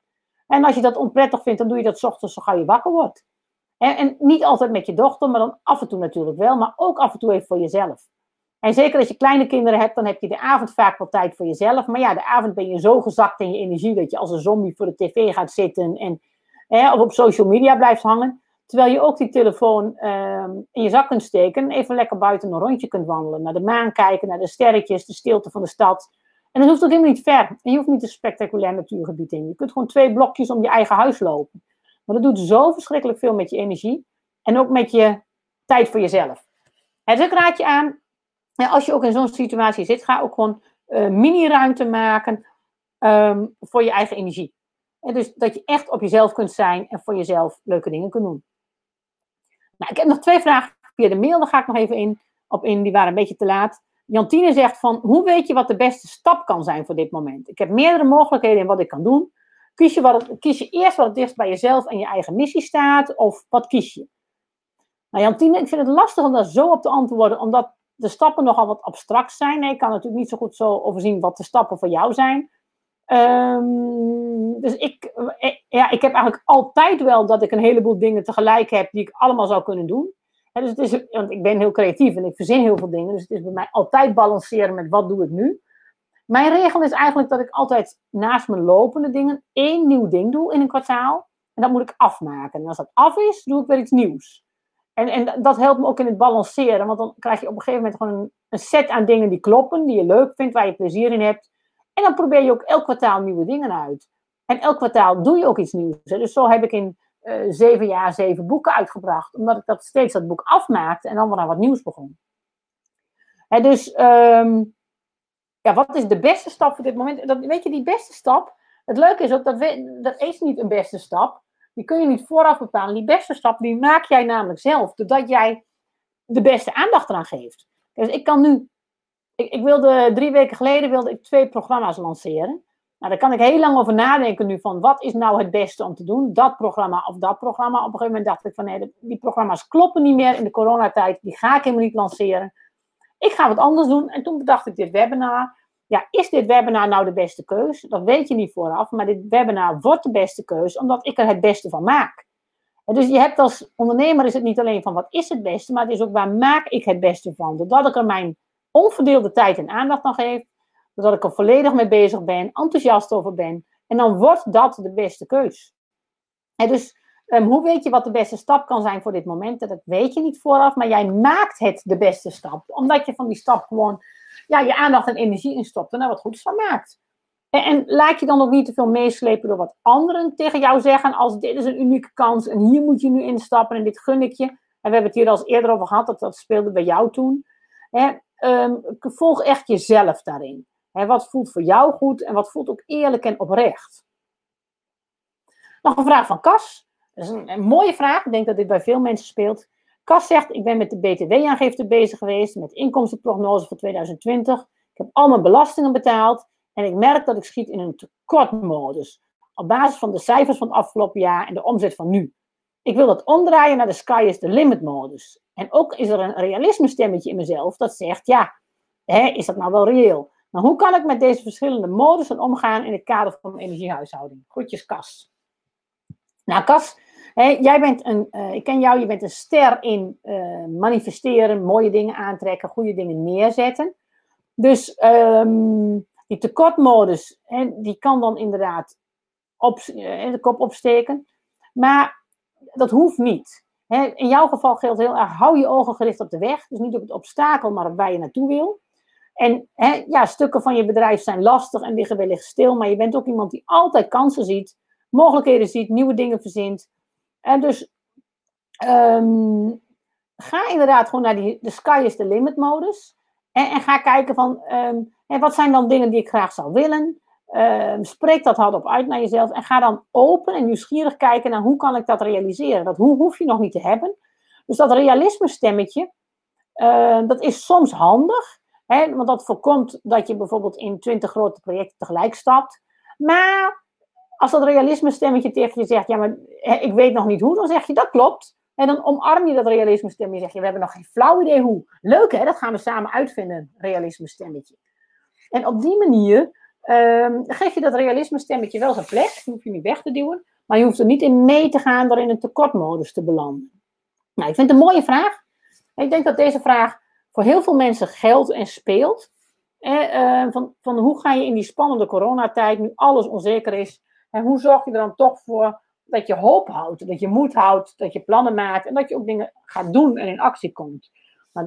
En als je dat onprettig vindt, dan doe je dat s ochtends zo gauw je wakker wordt. En, en, niet altijd met je dochter, maar dan af en toe natuurlijk wel, maar ook af en toe even voor jezelf. En zeker als je kleine kinderen hebt, dan heb je de avond vaak wel tijd voor jezelf. Maar ja, de avond ben je zo gezakt in je energie dat je als een zombie voor de tv gaat zitten en of op social media blijft hangen. Terwijl je ook die telefoon ehm, in je zak kunt steken en even lekker buiten een rondje kunt wandelen. Naar de maan kijken, naar de sterretjes, de stilte van de stad. En dat hoeft ook helemaal niet ver. En je hoeft niet een spectaculair natuurgebied in. Je kunt gewoon twee blokjes om je eigen huis lopen. Maar dat doet zo verschrikkelijk veel met je energie. En ook met je tijd voor jezelf. En dus ik raad je aan, als je ook in zo'n situatie zit, ga ook gewoon uh, mini-ruimte maken ehm, voor je eigen energie. En dus dat je echt op jezelf kunt zijn en voor jezelf leuke dingen kunt doen. Nou, ik heb nog twee vragen via de mail, daar ga ik nog even in, op in, die waren een beetje te laat. Jantine zegt van, hoe weet je wat de beste stap kan zijn voor dit moment? Ik heb meerdere mogelijkheden in wat ik kan doen. Kies je, wat kies je eerst wat het dichtst bij jezelf en je eigen missie staat, of wat kies je? Nou Jantine, ik vind het lastig om daar zo op te antwoorden, omdat de stappen nogal wat abstract zijn. Nee, ik kan natuurlijk niet zo goed zo overzien wat de stappen voor jou zijn. Um, dus ik, eh, ja, ik heb eigenlijk altijd wel dat ik een heleboel dingen tegelijk heb die ik allemaal zou kunnen doen. dus het is, want ik ben heel creatief en ik verzin heel veel dingen. Dus het is bij mij altijd balanceren met wat doe ik nu. Mijn regel is eigenlijk dat ik altijd naast mijn lopende dingen één nieuw ding doe in een kwartaal. En dat moet ik afmaken. En als dat af is, doe ik weer iets nieuws. En, en dat helpt me ook in het balanceren, want dan krijg je op een gegeven moment gewoon een set aan dingen die kloppen, die je leuk vindt, waar je plezier in hebt. En dan probeer je ook elk kwartaal nieuwe dingen uit. En elk kwartaal doe je ook iets nieuws. Dus zo heb ik in uh, zeven jaar zeven boeken uitgebracht. Omdat ik dat steeds dat boek afmaakte en dan weer naar wat nieuws begon. Dus um, ja, wat is de beste stap voor dit moment? Weet je, die beste stap. Het leuke is ook dat dat is niet een beste stap. Die kun je niet vooraf bepalen. Die beste stap, die maak jij namelijk zelf. Doordat jij de beste aandacht eraan geeft. Dus ik kan nu. Ik, ik wilde drie weken geleden wilde ik twee programma's lanceren. Nou, daar kan ik heel lang over nadenken nu van wat is nou het beste om te doen, dat programma of dat programma. Op een gegeven moment dacht ik van nee, die programma's kloppen niet meer in de coronatijd, die ga ik helemaal niet lanceren. Ik ga wat anders doen en toen bedacht ik dit webinar. Ja, is dit webinar nou de beste keus? Dat weet je niet vooraf, maar dit webinar wordt de beste keus omdat ik er het beste van maak. En dus je hebt als ondernemer is het niet alleen van wat is het beste, maar het is ook waar maak ik het beste van. Doordat ik er mijn onverdeelde tijd en aandacht aan geef, Doordat ik er volledig mee bezig ben, enthousiast over ben. En dan wordt dat de beste keus. En dus um, hoe weet je wat de beste stap kan zijn voor dit moment? Dat weet je niet vooraf, maar jij maakt het de beste stap. Omdat je van die stap gewoon ja, je aandacht en energie instopt en er wat goeds van maakt. En, en, laat je dan ook niet te veel meeslepen door wat anderen tegen jou zeggen. Als dit is een unieke kans en hier moet je nu instappen en dit gun ik je. En we hebben het hier al eens eerder over gehad, dat, dat speelde bij jou toen. Hè, um, volg echt jezelf daarin wat voelt voor jou goed en wat voelt ook eerlijk en oprecht? Nog een vraag van Cas. Dat is een, mooie vraag. Ik denk dat dit bij veel mensen speelt. Cas zegt: Ik ben met de BTW-aangifte bezig geweest, met inkomstenprognose voor 2020. Ik heb al mijn belastingen betaald en ik merk dat ik schiet in een tekortmodus. Op basis van de cijfers van het afgelopen jaar en de omzet van nu. Ik wil dat omdraaien naar de sky is the limit modus. En ook is er een realisme stemmetje in mezelf dat zegt: Ja, hè, is dat nou wel reëel? Maar hoe kan ik met deze verschillende modussen omgaan in het kader van mijn energiehuishouding? Groetjes, Kas. Nou, Kas, jij bent een, uh, ik ken jou, je bent een ster in uh, manifesteren, mooie dingen aantrekken, goede dingen neerzetten. Dus um, die tekortmodus, hè, die kan dan inderdaad op, uh, de kop opsteken. Maar dat hoeft niet. In jouw geval geldt heel erg, hou je ogen gericht op de weg. Dus niet op het obstakel, maar op waar je naartoe wil. En ja, stukken van je bedrijf zijn lastig en liggen wellicht stil, maar je bent ook iemand die altijd kansen ziet, mogelijkheden ziet, nieuwe dingen verzint. En dus um, ga inderdaad gewoon naar die de sky is the limit modus. En, en ga kijken van um, hè, wat zijn dan dingen die ik graag zou willen. Um, spreek dat hardop uit naar jezelf en ga dan open en nieuwsgierig kijken naar hoe kan ik dat realiseren. Dat hoe hoef je nog niet te hebben. Dus dat realisme stemmetje, uh, dat is soms handig. Hè, want dat voorkomt dat je bijvoorbeeld in twintig grote projecten tegelijk stapt. Maar als dat realisme stemmetje tegen je zegt, ja, maar ik weet nog niet hoe, dan zeg je dat klopt. En dan omarm je dat realisme stemmetje. Zeg je, we hebben nog geen flauw idee hoe. Leuk hè, dat gaan we samen uitvinden, realisme stemmetje. En op die manier um, geef je dat realisme stemmetje wel zijn plek. Dat hoef je niet weg te duwen. Maar je hoeft er niet in mee te gaan door in een tekortmodus te belanden. Nou, ik vind het een mooie vraag. Ik denk dat deze vraag voor heel veel mensen geldt en speelt. Eh, van, van hoe ga je in die spannende coronatijd, nu alles onzeker is, en hoe zorg je er dan toch voor dat je hoop houdt, dat je moed houdt, dat je plannen maakt en dat je ook dingen gaat doen en in actie komt.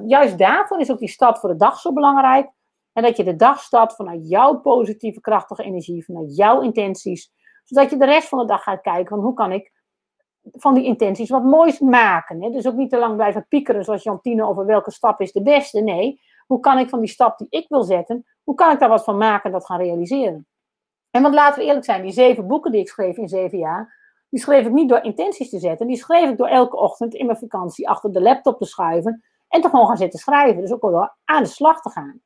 Juist daarvoor is ook die start voor de dag zo belangrijk. En dat je de dag start vanuit jouw positieve, krachtige energie, vanuit jouw intenties. Zodat je de rest van de dag gaat kijken van hoe kan ik van die intenties wat moois maken. Hè? Dus ook niet te lang blijven piekeren zoals Jantine over welke stap is de beste. Nee, hoe kan ik van die stap die ik wil zetten, hoe kan ik daar wat van maken en dat gaan realiseren? En want laten we eerlijk zijn, die zeven boeken die ik schreef in zeven jaar, die schreef ik niet door intenties te zetten. Die schreef ik door elke ochtend in mijn vakantie achter de laptop te schuiven en toch gewoon gaan zitten schrijven. Dus ook wel aan de slag te gaan.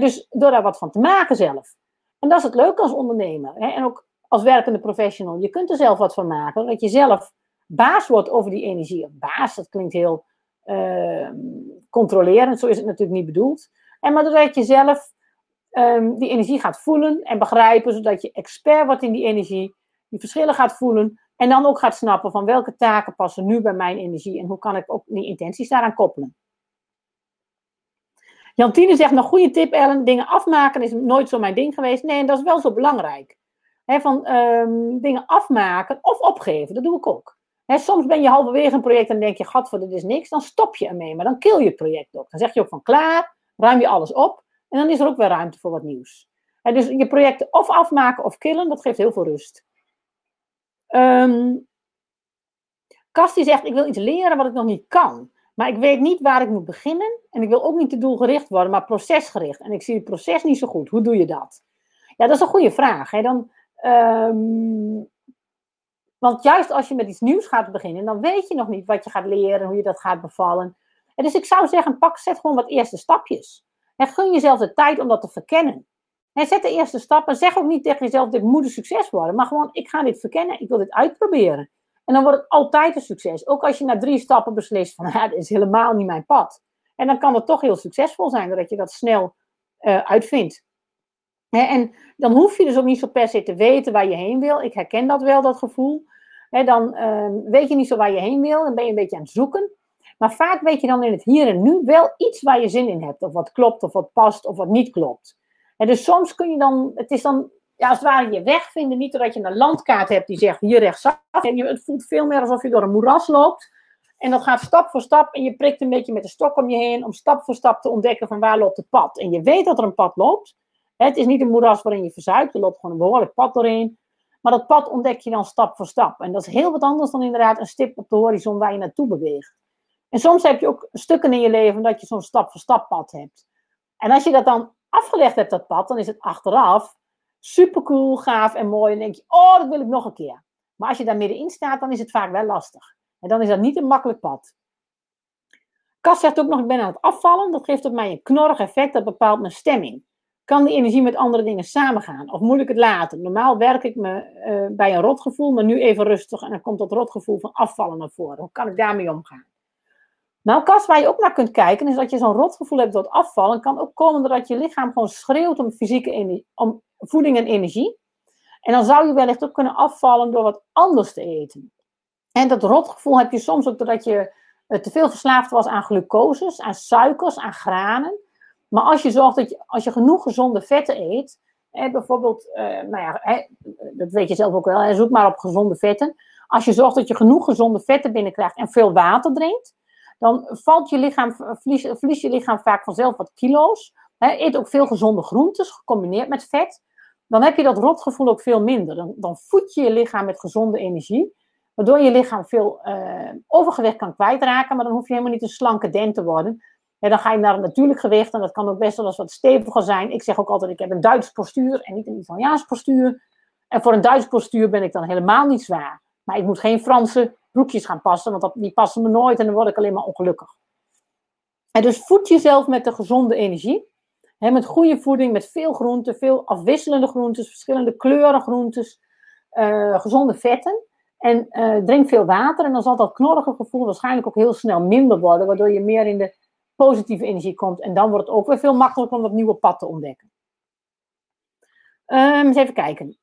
Dus door daar wat van te maken zelf. En dat is het leuke als ondernemer. En ook als werkende professional. Je kunt er zelf wat van maken. Dat je zelf baas wordt over die energie. Baas, dat klinkt heel uh, controlerend, zo is het natuurlijk niet bedoeld. En maar doordat je zelf um, die energie gaat voelen en begrijpen, zodat je expert wordt in die energie, die verschillen gaat voelen en dan ook gaat snappen van welke taken passen nu bij mijn energie en hoe kan ik ook die intenties daaraan koppelen. Jantine zegt nog goede tip Ellen, dingen afmaken is nooit zo mijn ding geweest. Nee, en dat is wel zo belangrijk. van um, dingen afmaken of opgeven, dat doe ik ook. soms ben je halverwege een project en denk je, voor dit is niks. Dan stop je ermee, maar dan kill je het project ook. Dan zeg je ook van klaar, ruim je alles op. En dan is er ook weer ruimte voor wat nieuws. Dus je projecten of afmaken of killen, dat geeft heel veel rust. Um, die zegt, ik wil iets leren wat ik nog niet kan. Maar ik weet niet waar ik moet beginnen. En ik wil ook niet te doelgericht worden, maar procesgericht. En ik zie het proces niet zo goed. Hoe doe je dat? Ja, dat is een goede vraag. Hè? Dan, um, want juist als je met iets nieuws gaat beginnen, dan weet je nog niet wat je gaat leren, hoe je dat gaat bevallen. En dus ik zou zeggen, pak, zet gewoon wat eerste stapjes. En gun jezelf de tijd om dat te verkennen. En zet de eerste stappen. Zeg ook niet tegen jezelf, dit moet een succes worden. Maar gewoon, ik ga dit verkennen, ik wil dit uitproberen. En dan wordt het altijd een succes. Ook als je na drie stappen beslist van, ja, dit is helemaal niet mijn pad. En dan kan het toch heel succesvol zijn, doordat je dat snel uh, uitvindt. en dan hoef je dus ook niet zo per se te weten waar je heen wil. Ik herken dat wel, dat gevoel. dan uh, weet je niet zo waar je heen wil. Dan ben je een beetje aan het zoeken. Maar vaak weet je dan in het hier en nu wel iets waar je zin in hebt. Of wat klopt, of wat past, of wat niet klopt. En dus soms kun je dan, het is dan ja, als het ware je weg vinden. Niet doordat je een landkaart hebt die zegt hier rechtsaf. En je, het voelt veel meer alsof je door een moeras loopt. En dat gaat stap voor stap en je prikt een beetje met de stok om je heen om stap voor stap te ontdekken van waar loopt het pad. En je weet dat er een pad loopt. Het is niet een moeras waarin je verzuipt, er loopt gewoon een behoorlijk pad doorheen. Maar dat pad ontdek je dan stap voor stap. En dat is heel wat anders dan inderdaad een stip op de horizon waar je naartoe beweegt. En soms heb je ook stukken in je leven dat je zo'n stap voor stap pad hebt. En als je dat dan afgelegd hebt, dat pad, dan is het achteraf super cool, gaaf en mooi. En denk je, oh, dat wil ik nog een keer. Maar als je daar middenin staat, dan is het vaak wel lastig. En dan is dat niet een makkelijk pad. Kas zegt ook nog, ik ben aan het afvallen. Dat geeft op mij een knorrig effect, dat bepaalt mijn stemming. Kan die energie met andere dingen samengaan? Of moet ik het laten? Normaal werk ik me uh, bij een rotgevoel, maar nu even rustig. En dan komt dat rotgevoel van afvallen naar voren. Hoe kan ik daarmee omgaan? Nou, Kas, waar je ook naar kunt kijken, is dat je zo'n rotgevoel hebt door het afvallen. kan ook komen doordat je lichaam gewoon schreeuwt om fysieke energie, om voeding en energie. En dan zou je wellicht ook kunnen afvallen door wat anders te eten. En dat rotgevoel heb je soms ook doordat je eh, te veel verslaafd was aan glucoses, aan suikers, aan granen. Maar als je zorgt dat je, als je genoeg gezonde vetten eet, hè, bijvoorbeeld, uh, nou ja, hè, dat weet je zelf ook wel, hè, zoek maar op gezonde vetten. Als je zorgt dat je genoeg gezonde vetten binnenkrijgt en veel water drinkt, dan valt je lichaam, verlies, je lichaam vaak vanzelf wat kilo's. Hè, eet ook veel gezonde groentes, gecombineerd met vet dan heb je dat rotgevoel ook veel minder. Dan, dan voed je je lichaam met gezonde energie, waardoor je lichaam veel uh, overgewicht kan kwijtraken, maar dan hoef je helemaal niet een slanke den te worden. En dan ga je naar een natuurlijk gewicht en dat kan ook best wel eens wat steviger zijn. Ik zeg ook altijd, ik heb een Duits postuur en niet een Italiaans postuur. En voor een Duits postuur ben ik dan helemaal niet zwaar. Maar ik moet geen Franse broekjes gaan passen, want dat, die passen me nooit en dan word ik alleen maar ongelukkig. En dus voed jezelf met de gezonde energie met goede voeding, met veel groenten, veel afwisselende groentes, verschillende kleuren groentes, uh, gezonde vetten. En uh, drink veel water en dan zal dat knorrige gevoel waarschijnlijk ook heel snel minder worden, waardoor je meer in de positieve energie komt. En dan wordt het ook weer veel makkelijker om dat nieuwe pad te ontdekken. Um, eens even kijken.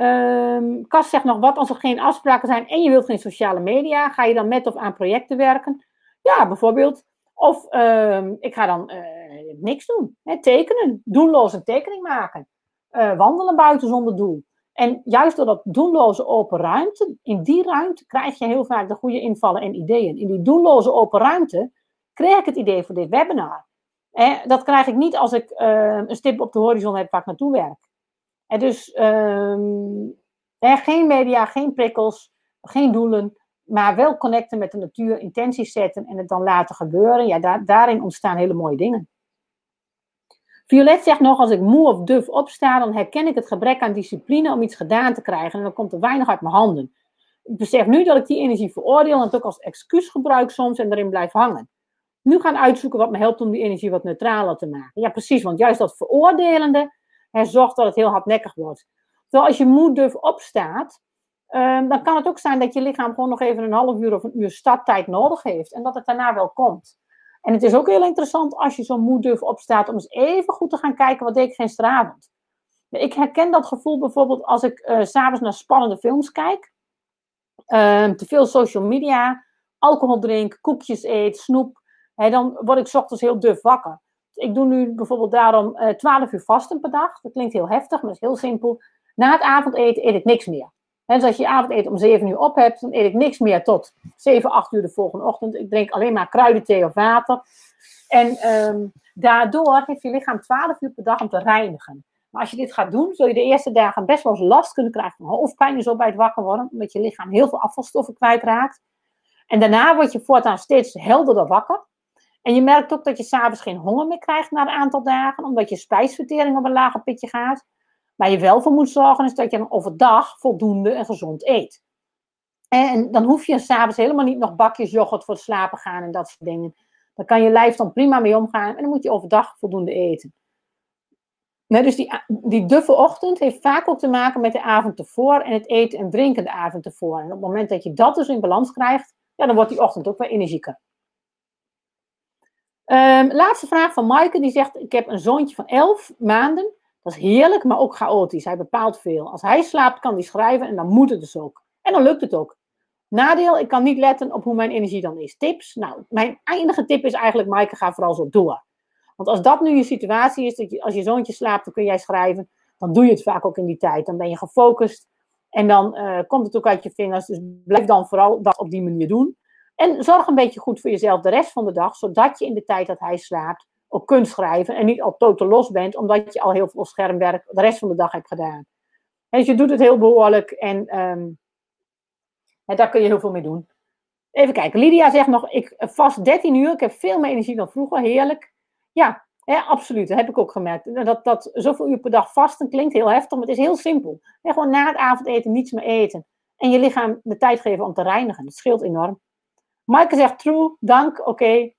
Um, Kas zegt nog, wat als er geen afspraken zijn en je wilt geen sociale media, ga je dan met of aan projecten werken? Ja, bijvoorbeeld. Of um, ik ga dan uh, niks doen. Hè, tekenen, doelloos een tekening maken. Uh, wandelen buiten zonder doel. En juist door dat doelloze open ruimte, in die ruimte krijg je heel vaak de goede invallen en ideeën. In die doelloze open ruimte kreeg ik het idee voor dit webinar. dat krijg ik niet als ik uh, een stip op de horizon heb waar ik naartoe werk. En dus um, geen media, geen prikkels, geen doelen, maar wel connecten met de natuur, intenties zetten en het dan laten gebeuren. Ja, daar, daarin ontstaan hele mooie dingen. Violet zegt nog, als ik moe of duf opsta, dan herken ik het gebrek aan discipline om iets gedaan te krijgen. En dan komt er weinig uit mijn handen. Ik besef nu dat ik die energie veroordeel en het ook als excuus gebruik soms en erin blijf hangen. Nu gaan uitzoeken wat me helpt om die energie wat neutraler te maken. Ja, precies, want juist dat veroordelende hè, zorgt dat het heel hardnekkig wordt. Terwijl als je moe duf opstaat, um, dan kan het ook zijn dat je lichaam gewoon nog even een half uur of een uur starttijd nodig heeft. En dat het daarna wel komt. En het is ook heel interessant als je zo moe durf opstaat om eens even goed te gaan kijken wat deed ik gisteravond. Ik herken dat gevoel bijvoorbeeld als ik uh, s'avonds naar spannende films kijk. Uh, te veel social media, alcohol drink, koekjes eet, snoep. Hè, dan word ik s ochtends heel duf wakker. Ik doe nu bijvoorbeeld daarom uh, eh, 12 uur vasten per dag. Dat klinkt heel heftig, maar dat is heel simpel. Na het avondeten eet ik niks meer. En dus als je je avondeten om 7 uur op hebt, dan eet ik niks meer tot 7, 8 uur de volgende ochtend. Ik drink alleen maar kruidenthee of water. En ehm, daardoor heeft je lichaam 12 uur per dag om te reinigen. Maar als je dit gaat doen, zul je de eerste dagen best wel eens last kunnen krijgen van hoofdpijn en zo bij het wakker worden. Omdat je lichaam heel veel afvalstoffen kwijtraakt. En daarna word je voortaan steeds helderder wakker. En je merkt ook dat je s'avonds geen honger meer krijgt na een aantal dagen, omdat je spijsvertering op een lager pitje gaat. Waar je wel voor moet zorgen is dat je dan overdag voldoende en gezond eet. En dan hoef je s'avonds helemaal niet nog bakjes yoghurt voor het slapen gaan en dat soort dingen. Daar kan je lijf dan prima mee omgaan en dan moet je overdag voldoende eten. Dus die, die duffe ochtend heeft vaak ook te maken met de avond ervoor en het eten en drinken de avond ervoor. En op het moment dat je dat dus in balans krijgt, ja, dan wordt die ochtend ook weer energieker. Um, laatste vraag van Maaike, die zegt, ik heb een zoontje van 11 maanden. Dat is heerlijk, maar ook chaotisch. Hij bepaalt veel. Als hij slaapt, kan hij schrijven en dan moet het dus ook. En dan lukt het ook. Nadeel, ik kan niet letten op hoe mijn energie dan is. Tips? Nou, mijn enige tip is eigenlijk, Maaike, ga vooral zo door. Want als dat nu je situatie is, dat je, als je zoontje slaapt, dan kun jij schrijven, dan doe je het vaak ook in die tijd. Dan ben je gefocust en dan uh, komt het ook uit je vingers. Dus blijf dan vooral dat op die manier doen. En zorg een beetje goed voor jezelf de rest van de dag, zodat je in de tijd dat hij slaapt ook kunt schrijven en niet al totaal los bent, omdat je al heel veel schermwerk de rest van de dag hebt gedaan. Dus je doet het heel behoorlijk en, en daar kun je heel veel mee doen. Even kijken, Lydia zegt nog, ik vast 13 uur, ik heb veel meer energie dan vroeger, heerlijk. Ja, hè, absoluut, dat heb ik ook gemerkt. Dat, dat zoveel uur per dag vasten klinkt heel heftig, maar het is heel simpel. Gewoon na het avondeten niets meer eten. En je lichaam de tijd geven om te reinigen. Dat scheelt enorm. Maaike zegt true, dank, oké.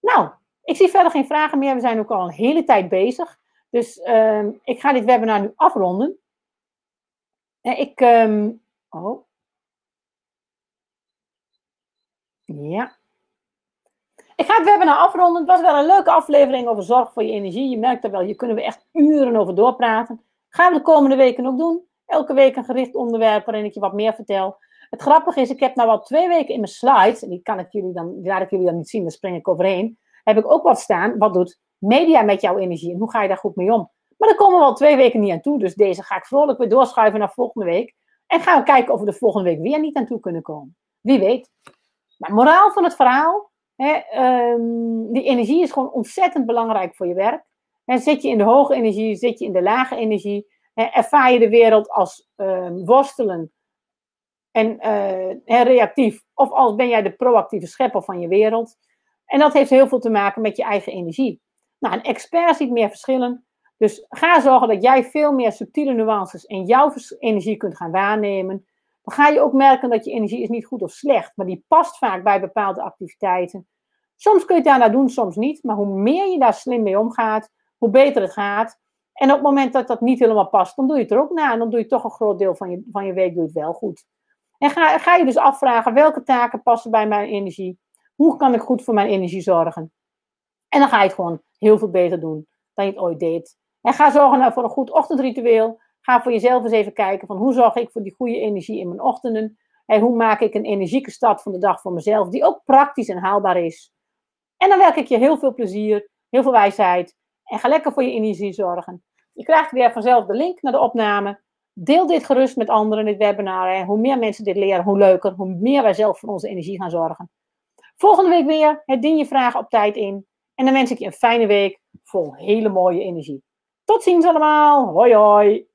Nou, ik zie verder geen vragen meer. We zijn ook al een hele tijd bezig. Dus um, ik ga dit webinar nu afronden. En ik. Um, oh. Ja. Ik ga het webinar afronden. Het was wel een leuke aflevering over zorg voor je energie. Je merkt er wel, hier kunnen we echt uren over doorpraten. Gaan we de komende weken ook doen. Elke week een gericht onderwerp waarin ik je wat meer vertel. Het grappige is, ik heb nou al twee weken in mijn slides, en die, kan ik jullie dan, laat ik jullie dan niet zien, daar spring ik overheen, heb ik ook wat staan, wat doet media met jouw energie en hoe ga je daar goed mee om? Maar daar komen we al twee weken niet aan toe, dus deze ga ik vrolijk weer doorschuiven naar volgende week. En gaan we kijken of we de volgende week weer niet aan toe kunnen komen. Wie weet. Maar moraal van het verhaal, hè, um, die energie is gewoon ontzettend belangrijk voor je werk. Hè, zit je in de hoge energie, zit je in de lage energie, hè, ervaar je de wereld als um, worstelen en uh, reactief. Of ben jij de proactieve schepper van je wereld. En dat heeft heel veel te maken met je eigen energie. Nou, een expert ziet meer verschillen. Dus ga zorgen dat jij veel meer subtiele nuances in jouw energie kunt gaan waarnemen. Dan ga je ook merken dat je energie is niet goed of slecht, maar die past vaak bij bepaalde activiteiten. Soms kun je het daarna doen, soms niet. Maar hoe meer je daar slim mee omgaat, hoe beter het gaat. En op het moment dat dat niet helemaal past, dan doe je het er ook na. En dan doe je toch een groot deel van je, van je week doe wel goed. En ga, ga je dus afvragen welke taken passen bij mijn energie. Hoe kan ik goed voor mijn energie zorgen? En dan ga je het gewoon heel veel beter doen dan je het ooit deed. En ga zorgen nou voor een goed ochtendritueel. Ga voor jezelf eens even kijken van hoe zorg ik voor die goede energie in mijn ochtenden. En hoe maak ik een energieke start van de dag voor mezelf die ook praktisch en haalbaar is. En dan werk ik je heel veel plezier, heel veel wijsheid. En ga lekker voor je energie zorgen. Je krijgt weer vanzelf de link naar de opname. Deel dit gerust met anderen, dit webinar. En hoe meer mensen dit leren, hoe leuker. Hoe meer wij zelf voor onze energie gaan zorgen. Volgende week weer. Het dien je vragen op tijd in. En dan wens ik je een fijne week vol hele mooie energie. Tot ziens allemaal. Hoi hoi.